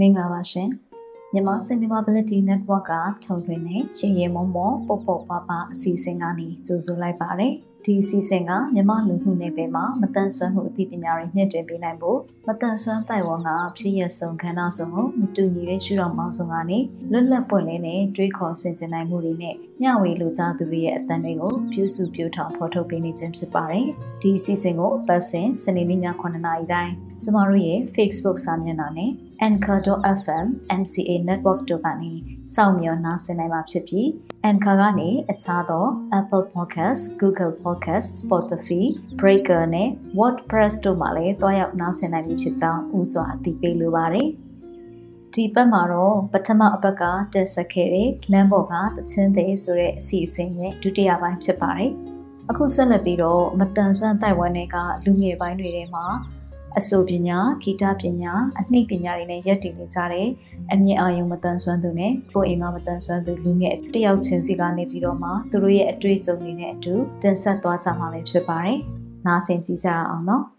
မင်္ဂလာပါရှင်မြန်မာ Sustainability Network ကထုံထွင်းတဲ့ရှင်ရဲမုံမောပုတ်ပုတ်ပါပါအစီအစဉ်ကနေကြိုဆိုလိုက်ပါတယ် ဒီအစီအစဉ်ကမြန်မာလူမှုနယ်ပယ်မှာမတန်ဆွမ်းမှုအသိပညာတွေမြင့်တင်ပေးနိုင်ဖို့မတန်ဆွမ်းတိုင်ဝမ်ကဖြစ်ရဆုံးခန္ဓာဆောင်ကိုမတူညီတဲ့ရှုထောင့်ပေါင်းစုံကနေလွတ်လပ်ပွင့်လင်းတဲ့တွေးခေါ်ဆင်ခြင်နိုင်မှုတွေနဲ့မျှဝေလူသားသူတွေရဲ့အသံတွေကိုပြုစုပြောထောင်ဖော်ထုတ်ပေးနေခြင်းဖြစ်ပါတယ်ဒီအစီအစဉ်ကိုပတ်စဉ်စနေနေ့ည9:00နာရီတိုင်းကျမတို့ရဲ့ Facebook စာမျက်နှာနဲ့ anchor.fm MCA network တို့ကနေစောင့်မျှော်နားဆင်နိုင်မှာဖြစ်ပြီး Anchor ကနေအခြားသော Apple Podcast, Google Podcast, Spotify, Breaker နဲ့ WordPress တို့မှာလည်းတွားရောက်နားဆင်နိုင်ပြီဖြစ်ကြောင်းဥစွာအသိပေးလိုပါတယ်။ဒီပတ်မှာတော့ပထမအပတ်ကတက်ဆက်ခဲ့တဲ့လမ်းပေါ်ကသချင်းသေးဆိုတဲ့အစီအစဉ်ရဲ့ဒုတိယပိုင်းဖြစ်ပါတယ်။အခုဆက်လက်ပြီးတော့မတန်ဆွမ်းတိုင်ဝမ်တွေကလူငယ်ပိုင်းတွေထဲမှာ အဆိုပညာဂီတပညာအနှိပ်ပညာတွေနဲ့ရက်တည်နေကြတဲ့အမြင့်အာရုံမတန်ဆွမ်းသူနဲ့ကိုယ်အင်္ဂါမတန်ဆွမ်းသူလူငယ်တယောက်ချင်းစီကနေပြီးတော့မှသူတို့ရဲ့အတွေ့အကြုံတွေနဲ့အတူတင်ဆက်သွားကြမှာလည်းဖြစ်ပါတယ်။နားဆင်ကြည့်ကြအောင်နော်။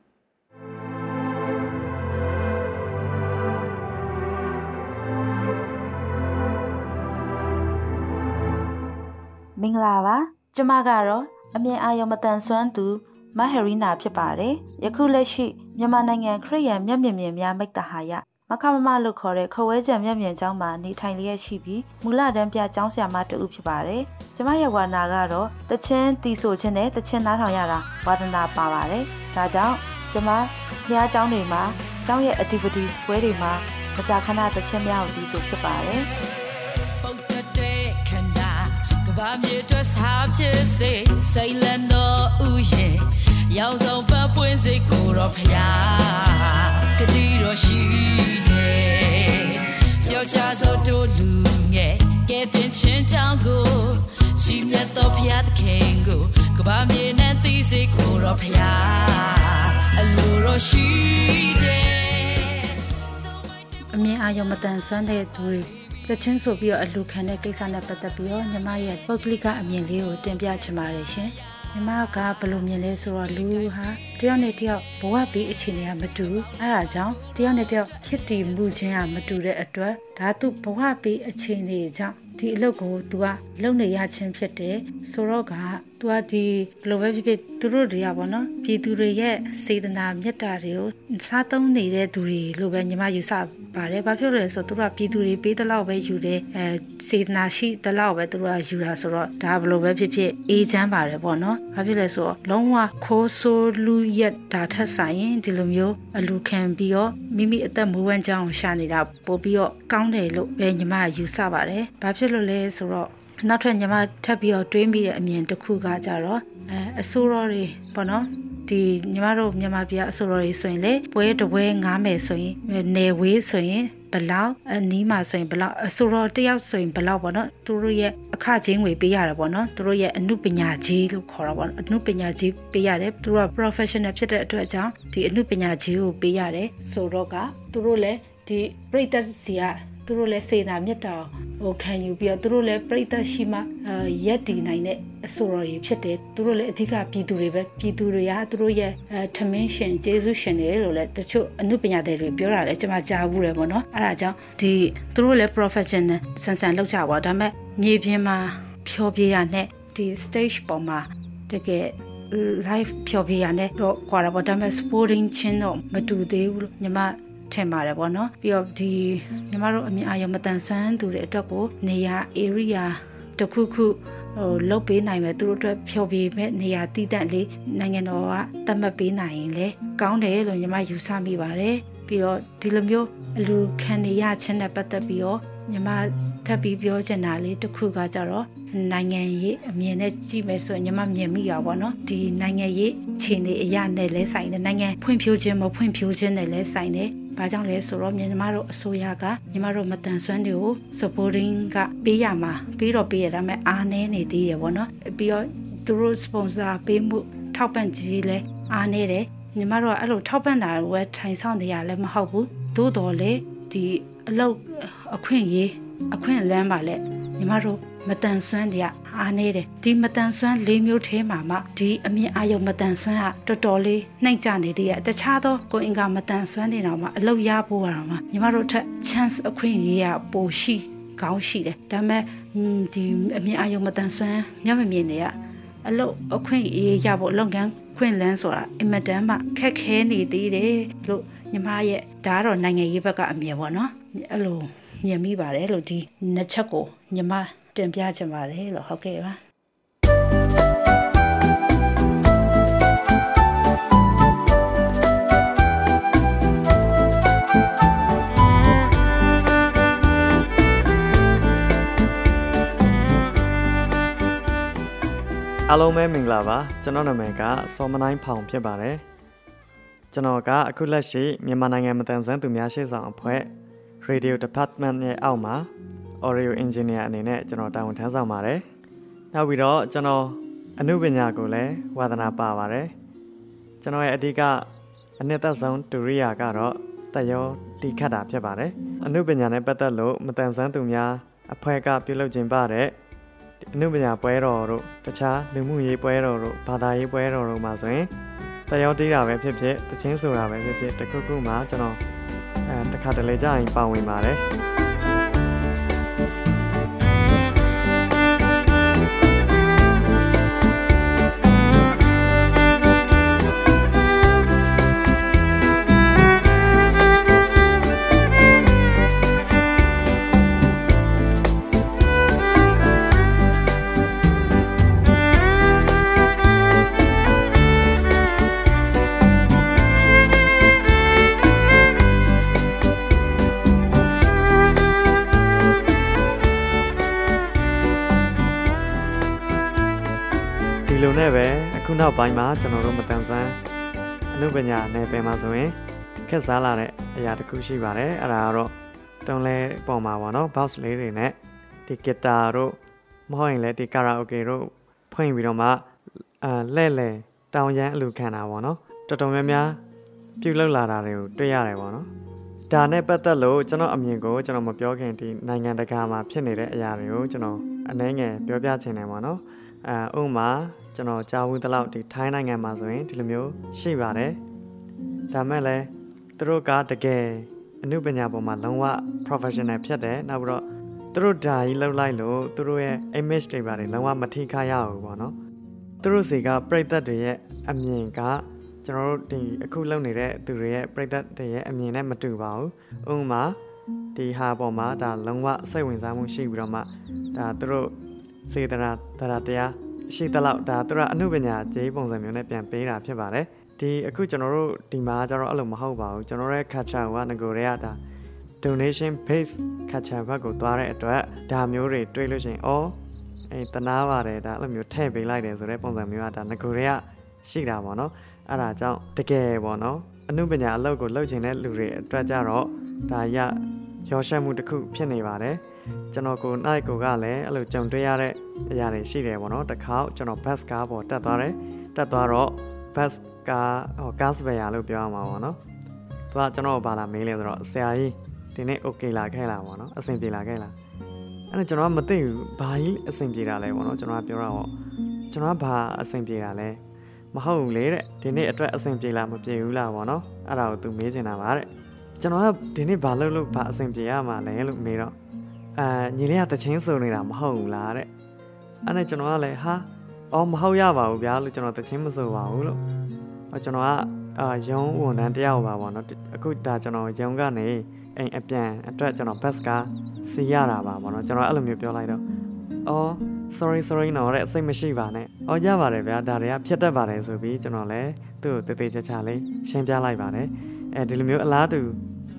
မင်္ဂလာပါကျမကတော့အမြင်အာရုံမတန်ဆွမ်းသူ မဟရီနာဖြစ်ပါတယ်ယခုလက်ရှိမြန်မာနိုင်ငံခရစ်ယာန်မျက်မြင်မြင်များမိတ္တဟာယမခမမလို့ခေါ်တဲ့ခဝဲကြံမျက်မြင်ကျောင်းမှာနေထိုင်လျက်ရှိပြီးမူလတန်းပြကျောင်းဆရာမတူဖြစ်ပါတယ်။ကျမရဲ့ဝါနာကတော့တချင်းတီဆိုခြင်းနဲ့တချင်းနားထောင်ရတာဝါဒနာပါပါတယ်။ဒါကြောင့်ကျမဘုရားကျောင်းတွေမှာကျောင်းရဲ့ activities ပွဲတွေမှာမကြာခဏတချင်းများကိုတီဆိုဖြစ်ပါတယ်။ပုတ်တဲ့ခန္ဓာက ဘာမြေအတွက်စားဖြစ်စေစိတ်လည်းတော့ဥယျာဉ်ရောက်ဆုံးပတ်ပွင့်စိတ်ကိုတော့ဖျားကတိတော့ရှိတယ်ကြောက်ကြစို့တို့လူငယ်ကဲတင်ချင်းချောင်းကိုရှိမြတ်တော့ဖျားသခင်ကိုကဘာမြေနဲ့သိစိတ်ကိုတော့ဖျားအလိုတော့ရှိတယ်အမြင်အာရုံမတန်ဆွမ်းတဲ့သူတွေ တချင်းဆိုပြီးတော့အလူခံတဲ့ကိစ္စနဲ့ပတ်သက်ပြီးတော့ညီမရဲ့ပုဂ္ဂလိကအမြင်လေးကိုတင်ပြချင်ပါတယ်ရှင်။ညီမကဘယ်လိုမြင်လဲဆိုတော့လူဟာတယောက်နဲ့တယောက်ဘဝပြီးအခြေအနေကမတူအဲဒါကြောင့်တယောက်နဲ့တယောက်ဖြစ်တည်မှုချင်းကမတူတဲ့အတွက်ဒါသူဘဝပြီးအခြေအနေကြောင့် ဒီအလုပ်ကို तू ကလုပ်နေရချင်းဖြစ်တယ်ဆိုတော့က तू ကဒီဘယ်လိုပဲဖြစ်ဖြစ်သူတို့တွေကပေါ့နော်ပြည်သူတွေရဲ့စေတနာမေတ္တာတွေကိုစားသုံးနေတဲ့သူတွေလို့ပဲညီမယူဆပါတယ်ဘာဖြစ်လို့လဲဆိုတော့သူတို့ကပြည်သူတွေပေးတဲ့လောက်ပဲယူတယ်အဲစေတနာရှိတဲ့လောက်ပဲသူတို့ကယူတာဆိုတော့ဒါဘယ်လိုပဲဖြစ်ဖြစ်အေးချမ်းပါတယ်ပေါ့နော်ဘာဖြစ်လဲဆိုတော့လုံးဝခိုးဆိုးလူရက်ဒါထက်ဆိုင်ရင်ဒီလိုမျိုးအလူခံပြီးတော့မိမိအသက်မွေးဝမ်းကြောင်းကိုရှာနေတာပို့ပြီးတော့ကောင်းတယ်လို့ပဲညီမယူဆပါတယ်ဘာဖြစ်လို့လဲဆိုတော့နောက်ထပ်ညီမထပ်ပြီးတော့တွေးမိတဲ့အမြင်တစ်ခုကကြတော့အဲအဆိုးရောတွေပေါ့နော်ဒီညီမတို့မြန်မာပြည်အဆိုတော်တွေဆိုရင်လေပွဲတပွဲငားမယ်ဆိုရင်နယ်ဝေးဆိုရင်ဘလောက်အနီးမှာဆိုရင်ဘလောက်အဆိုတော်တယောက်ဆိုရင်ဘလောက်ပေါ့နော်သူတို့ရဲ့အခချင်းငွေပေးရတယ်ပေါ့နော်သူတို့ရဲ့အမှုပညာကြီးလို့ခေါ်တာပေါ့နော်အမှုပညာကြီးပေးရတယ်သူတို့က professional ဖြစ်တဲ့အတွက်ကြောင့်ဒီအမှုပညာကြီးကိုပေးရတယ်ဆိုတော့ကသူတို့လည်းဒီပြိတ္တစီက သူတို့လည်းစေနာမြတ်တာဟိုခံယူပြီးတော့သူတို့လည်းပြိတ္တရှိမှရက်တည်နိုင်တဲ့အဆိုတော်ကြီးဖြစ်တယ်သူတို့လည်းအဓိကပြည်သူတွေပဲပြည်သူတွေကသူတို့ရဲ့အဲထမင်းရှင်ကျေးဇူးရှင်တွေလို့လည်းတချို့အမှုပညာတွေတွေပြောတာလည်းကျွန်မကြားဘူးတယ်ပေါ့နော်အဲဒါကြောင့်ဒီသူတို့လည်း professional ဆန်ဆန်လောက်ကြပါဒါပေမဲ့မြေပြင်မှာဖြောပြရနဲ့ဒီ stage ပေါ်မှာတကယ် live ဖြောပြရနဲ့တော့ကွာတာပေါ့ဒါပေမဲ့ sporting ချင်းတော့မတူသေးဘူးလို့ညီမ ထင်ပါတယ်ပေါ့နော်ပြီးတော့ဒီညီမတို့အမြင်အာရုံမတန်ဆွမ်းသူတွေအတွက်ကိုနေရာ area တစ်ခုခုဟိုလုတ်ပေးနိုင်မယ်သူတို့အတွက်ဖြောပြမဲ့နေရာတည်တံ့လေးနိုင်ငံတော်ကသတ်မှတ်ပေးနိုင်ရင်လေကောင်းတယ်လို့ညီမယူဆမိပါတယ်ပြီးတော့ဒီလိုမျိုးအလူခံနေရခြင်းနဲ့ပတ်သက်ပြီးတော့ညီမထပ်ပြီးပြောချင်တာလေးတစ်ခုကကြတော့နိုင်ငံရေးအမြင်နဲ့ကြည့်မယ်ဆိုရင်ညီမမြင်မိရပါတော့ဒီနိုင်ငံရေးခြေနေအရာနဲ့လဲဆိုင်တယ်နိုင်ငံဖွံ့ဖြိုးခြင်းမဖွံ့ဖြိုးခြင်းနဲ့လဲဆိုင်တယ် ဘာကြောင့်လဲဆိုတော့ညီမတို့အစိုးရကညီမတို့မတန်ဆွမ်းတွေကို supporting ကပေးရမှာပြီးတော့ပေးရတာမဲ့အားနည်းနေသေးရပေါ့နော်ပြီးတော့သူတို့ sponsor ပေးမှုထောက်ပံ့ကြီးလဲအားနည်းတယ်ညီမတို့ကအဲ့လိုထောက်ပံ့တာဝယ်ထိုင်ဆောင်နေရလည်းမဟုတ်ဘူးသို့တော်လေဒီအလုပ်အခွင့်ရေးအခွင့်လမ်းပါလေညီမတို့ မတန်ဆွမ်းတွေကအားနေတယ်ဒီမတန်ဆွမ်း၄မျိုးထဲမှာမှဒီအမြင့်အာရုံမတန်ဆွမ်းကတော်တော်လေးနှိမ့်ကြနေသေးရဲ့တခြားသောကိုအင်္ဂါမတန်ဆွမ်းတွေတော့မှအလုတ်ရဖို့ကတော့မှညီမတို့ထက် chance အခွင့်အရေးကပိုရှိကောင်းရှိတယ်ဒါပေမဲ့ဒီအမြင့်အာရုံမတန်ဆွမ်းမျက်မမြင်တွေကအလုတ်အခွင့်အရေးရဖို့လုပ်ငန်းခွင့်လန်းဆိုတာအင်မတန်မှခက်ခဲနေသေးတယ်လို့ညီမရဲ့ဒါကတော့နိုင်ငံရေးဘက်ကအမြင်ပေါ့နော်အဲ့လိုမြင်မိပါတယ်လို့ဒီနှစ်ချက်ကိုညီမ တင်ပြချင်ပါတယ်လို့ဟုတ်ကဲ့ပါအားလုံးပဲမင်္ဂလာပါကျွန်တော်နာမည်ကစောမနိုင်ဖောင်ဖြစ်ပါတယ်ကျွန်တော်ကအခုလက်ရှိမြန်မာနိုင်ငံမတန်ဆန်းသူများရှေ့ဆောင်အဖွဲ့ Radio Department ရဲ့အောက်မှာ Audio Engineer အနေနဲ့ကျွန်တော်တာဝန်ထမ်းဆောင်ပါတယ်နောက်ပြီးတော့ကျွန်တော်အနုပညာကိုလည်းဝါသနာပါပါတယ်ကျွန်တော်ရဲ့အဓိကအနှစ်သက်ဆုံးဒုရိယာကတော့တက်ရောတီခတ်တာဖြစ်ပါတယ်အနုပညာနဲ့ပတ်သက်လို့မတန်ဆန်းသူများအဖွဲ့ကပြုလုပ်ခြင်းပါတဲ့အနုပညာပွဲတော်တို့တခြားလူမှုရေးပွဲတော်တို့ဘာသာရေးပွဲတော်တို့မှာဆိုရင်တရောတီးတာပဲဖြစ်ဖြစ်တချင်းဆိုတာပဲဖြစ်ဖြစ်တခုခုမှကျွန်တော်အဲတခါတလေကြာရင်ပါဝင်ပါတယ် နောက်ပိုင်းမှာကျွန်တော်တို့မတန်ဆန်းအနုပညာနယ်ပယ်မှာဆိုရင်ခက်စားလာတဲ့အရာတစ်ခုရှိပါတယ်အဲ့ဒါကတော့တုံးလဲပုံမှာပေါ့နော် box လေးတွေနဲ့ဒီဂီတာတို့မဟုတ်ရင်လည်းဒီကာရာအိုကေတို့ဖွင့်ပြီးတော့မှအဲလဲ့လဲတောင်ရန်အလူခံတာပေါ့နော်တော်တော်များများပြုတ်လောက်လာတာတွေကိုတွေ့ရတယ်ပေါ့နော်ဒါနဲ့ပတ်သက်လို့ကျွန်တော်အမြင်ကိုကျွန်တော်မပြောခင်ဒီနိုင်ငံတကာမှာဖြစ်နေတဲ့အရာတွေကိုကျွန်တော်အနှဲငယ်ပြောပြချင်တယ်ပေါ့နော်အဲဥမာ ကျွန်တော်ကြားဘူးတလောက်ဒီထိုင်းနိုင်ငံမှာဆိုရင်ဒီလိုမျိုးရှိပါတယ်ဒါမဲ့လည်းသူတို့ကတကယ်အမှုပညာပေါ်မှာလုံးဝ professional ဖြစ်တယ်နောက်ပြီးတော့သူတို့ဓာကြီးလှုပ်လိုက်လို့သူတို့ရဲ့ image တွေပါတယ်လုံးဝမထိခိုက်ရဘူးပေါ့နော်သူတို့စီကပြိသက်တွေရဲ့အမြင်ကကျွန်တော်တို့ဒီအခုလုပ်နေတဲ့သူတွေရဲ့ပြိသက်တွေရဲ့အမြင်နဲ့မတူပါဘူးဥပမာဒီဟာပေါ်မှာဒါလုံးဝစိတ်ဝင်စားမှုရှိပြီးတော့မှဒါသူတို့စေတနာတရားတ ရားရှိသလောက်ဒါသူကအမှုပညာဂျေးပုံစံမျိုးနဲ့ပြန်ပေးတာဖြစ်ပါတယ်ဒီအခုကျွန်တော်တို့ဒီမှာကျတော့အဲ့လိုမဟုတ်ပါဘူးကျွန်တော်ရဲ့ culture ကငကိုတွေကဒါ donation base culture ဘက်ကိုသွားတဲ့အတွက်ဒါမျိုးတွေတွေးလို့ရှိရင်အော်အဲတနာပါတယ်ဒါအဲ့လိုမျိုးထည့်ပေးလိုက်တယ်ဆိုတဲ့ပုံစံမျိုးကဒါငကိုတွေကရှိတာပေါ့နော်အဲ့ဒါကြောင့်တကယ်ပေါ့နော်အမှုပညာအလုပ်ကိုလုပ်ချင်တဲ့လူတွေအတွက်ကြတော့ဒါရ ရောရှက်မှုတစ်ခုဖြစ်နေပါတယ်ကျွန်တော်ကိုနိုင်ကိုကလည်းအဲ့လိုကြုံတွေ့ရတဲ့အရာတွေရှိတယ်ပေါ့နော်တစ်ခါကျွန်တော် bus ကားပေါ်တက်သွားတယ်တက်သွားတော့ bus ကားဟော gas ပဲရလို့ပြောရမှာပေါ့နော်သူကကျွန်တော်ဘာလာမေးလဲဆိုတော့ဆရာကြီးဒီနေ့ okay လာခဲ့လားပေါ့နော်အဆင်ပြေလာခဲ့လားအဲ့ဒါကျွန်တော်ကမသိဘူးဘာကြီးအဆင်ပြေတာလဲပေါ့နော်ကျွန်တော်ကပြောတာပေါ့ကျွန်တော်ကဘာအဆင်ပြေတာလဲမဟုတ်ဘူးလေတဲ့ဒီနေ့အတွက်အဆင်ပြေလားမပြေဘူးလားပေါ့နော်အဲ့ဒါကိုသူမေးချင်တာပါတဲ့ ကျွန်တော်ကဒီနေ့ဘာလုပ်လို့ဘာအဆင်ပြေရမှာလဲလို့မေးတော့အာညီလေးကတချင်းစုံနေတာမဟုတ်ဘူးလားတဲ့အဲ့နဲ့ကျွန်တော်ကလည်းဟာအော်မဟုတ်ရပါဘူးဗျာလို့ကျွန်တော်တချင်းမစုံပါဘူးလို့ကျွန်တော်ကအာရုံဝန်ထမ်းတယောက်ပါပေါ့နော်အခုဒါကျွန်တော်ရုံကနေအိမ်အပြန်အတွက်ကျွန်တော်ဘတ်ကားစီရတာပါပေါ့နော်ကျွန်တော်အဲ့လိုမျိုးပြောလိုက်တော့အော် sorry sorry နော်တဲ့စိတ်မရှိပါနဲ့။အော်ရပါတယ်ဗျာဒါတွေကဖြစ်တတ်ပါတယ်ဆိုပြီးကျွန်တော်လည်းသူ့ကိုတေးသေးချာချာလေးရှင်းပြလိုက်ပါတယ်။အဲဒီလိုမျိုးအလားတူ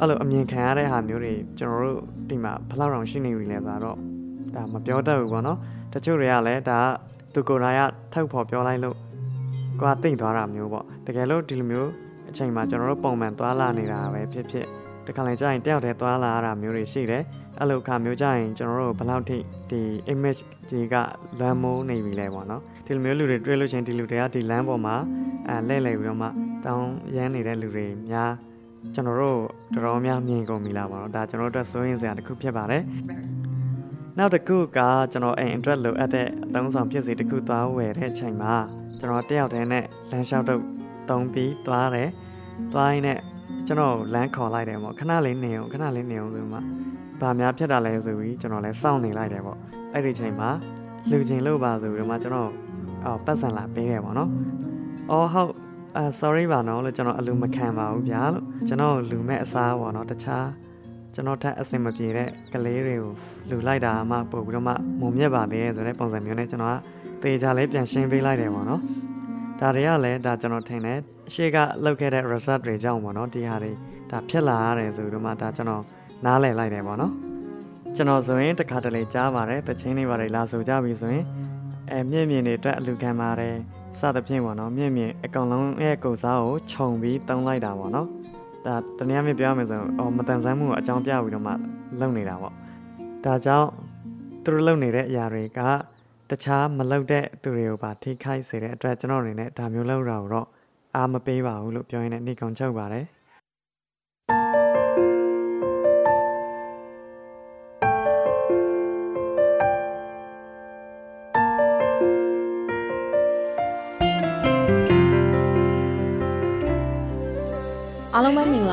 အဲ့လိုအမြင်ခံရတဲ့ဟာမျိုးတွေကျွန်တော်တို့ဒီမှာဘလောက်တောင်ရှိနေပြီလဲဆိုတော့ဒါမပြောတတ်ဘူးပေါ့နော်တချို့တွေကလည်းဒါသူကိုယ်တိုင်ကထောက်ဖို့ပြောလိုက်လို့ကိုကတိတ်သွားတာမျိုးပေါ့တကယ်လို့ဒီလိုမျိုးအချိန်မှာကျွန်တော်တို့ပုံမှန်သွားလာနေတာပဲဖြစ်ဖြစ်တခါလေကြာရင်တယောက်တည်းသွားလာရတာမျိုးတွေရှိတယ်အဲ့လိုခါမျိုးကြာရင်ကျွန်တော်တို့ဘယ်လောက်ထိဒီ image တွေကလွမ်းမိုးနေပြီလဲပေါ့နော်ဒီလိုမျိုးလူတွေတွေ့လို့ချင်းဒီလူတွေကဒီလမ်းပေါ်မှာအဲလဲလှယ်ပြီးတော့မှတောင်းရမ်းနေတဲ့လူတွေများ ကျွန်တော်တို့တော်တော်များမြင်ကုန်ပြီလားပေါ့နော်ဒါကျွန်တော်တို့အတွက်စိုးရင်စရာတစ်ခုဖြစ်ပါတယ်နောက်တစ်ခုကကျွန်တော်အိမ်အတွက်လိုအပ်တဲ့အသုံးဆောင်ဖြစ်စီတစ်ခုသွားဝယ်တဲ့အချိန်မှာကျွန်တော်တယောက်တည်းနဲ့လမ်းလျှောက်တော့တုံးပြီးသွားတယ်သွားရင်းနဲ့ကျွန်တော်လမ်းခေါ်လိုက်တယ်ပေါ့ခဏလေးနေအောင်ခဏလေးနေအောင်ဆိုမှဘာများဖြစ်တာလဲဆိုပြီးကျွန်တော်လည်းစောင့်နေလိုက်တယ်ပေါ့အဲ့ဒီချိန်မှာလူချင်းလို့ပါဆိုပြီးတော့မှကျွန်တော်အော်ပတ်စံလာပေးတယ်ပေါ့နော်အော်ဟုတ် အာ sorry ပါနော်လို့ကျွန်တော်အလူမခံပါဘူးဗျာလို့ကျွန်တော်လူမဲ့အစားပေါ့နော်တခြားကျွန်တော်ထက်အဆင်မပြေတဲ့ကလေးတွေကိုလူလိုက်တာမှပို့ပြီးတော့မှမုံမြက်ပါလေဆိုတဲ့ပုံစံမျိုးနဲ့ကျွန်တော်ကတေချာလေးပြန်ရှင်းပေးလိုက်တယ်ပေါ့နော်ဒါတွေကလည်းဒါကျွန်တော်ထင်တယ်အရှိကလောက်ခဲ့တဲ့ result တွေကြောင့်ပေါ့နော်ဒီဟာတွေဒါဖြစ်လာရတယ်ဆိုပြီးတော့မှဒါကျွန်တော်နားလည်လိုက်တယ်ပေါ့နော်ကျွန်တော်ဆိုရင်တခါတလေကြားပါတယ်တချင်းတွေပါတယ်လာဆိုကြပြီဆိုရင်အဲမြင့်မြင့်တွေအတွက်အလူခံပါတယ် စသဖြင့်ပေါ့နော်မြင့်မြင့်အကောင်လုံးရဲ့ကိုစားကိုခြုံပြီးတုံးလိုက်တာပေါ့နော်ဒါတနည်းအားဖြင့်ပြောရမယ်ဆိုရင်အော်မတန်ဆန်းမှုကိုအကြောင်းပြပြီးတော့မှလုံနေတာပေါ့ဒါကြောင့်သူတို့လုံနေတဲ့အရာတွေကတခြားမလုံတဲ့သူတွေကိုပါထိခိုက်စေတဲ့အတွက်ကျွန်တော်အနေနဲ့ဒါမျိုးလုပ်တာကိုတော့အားမပေးပါဘူးလို့ပြောရင်းနဲ့နေကောင်ချုပ်ပါတယ်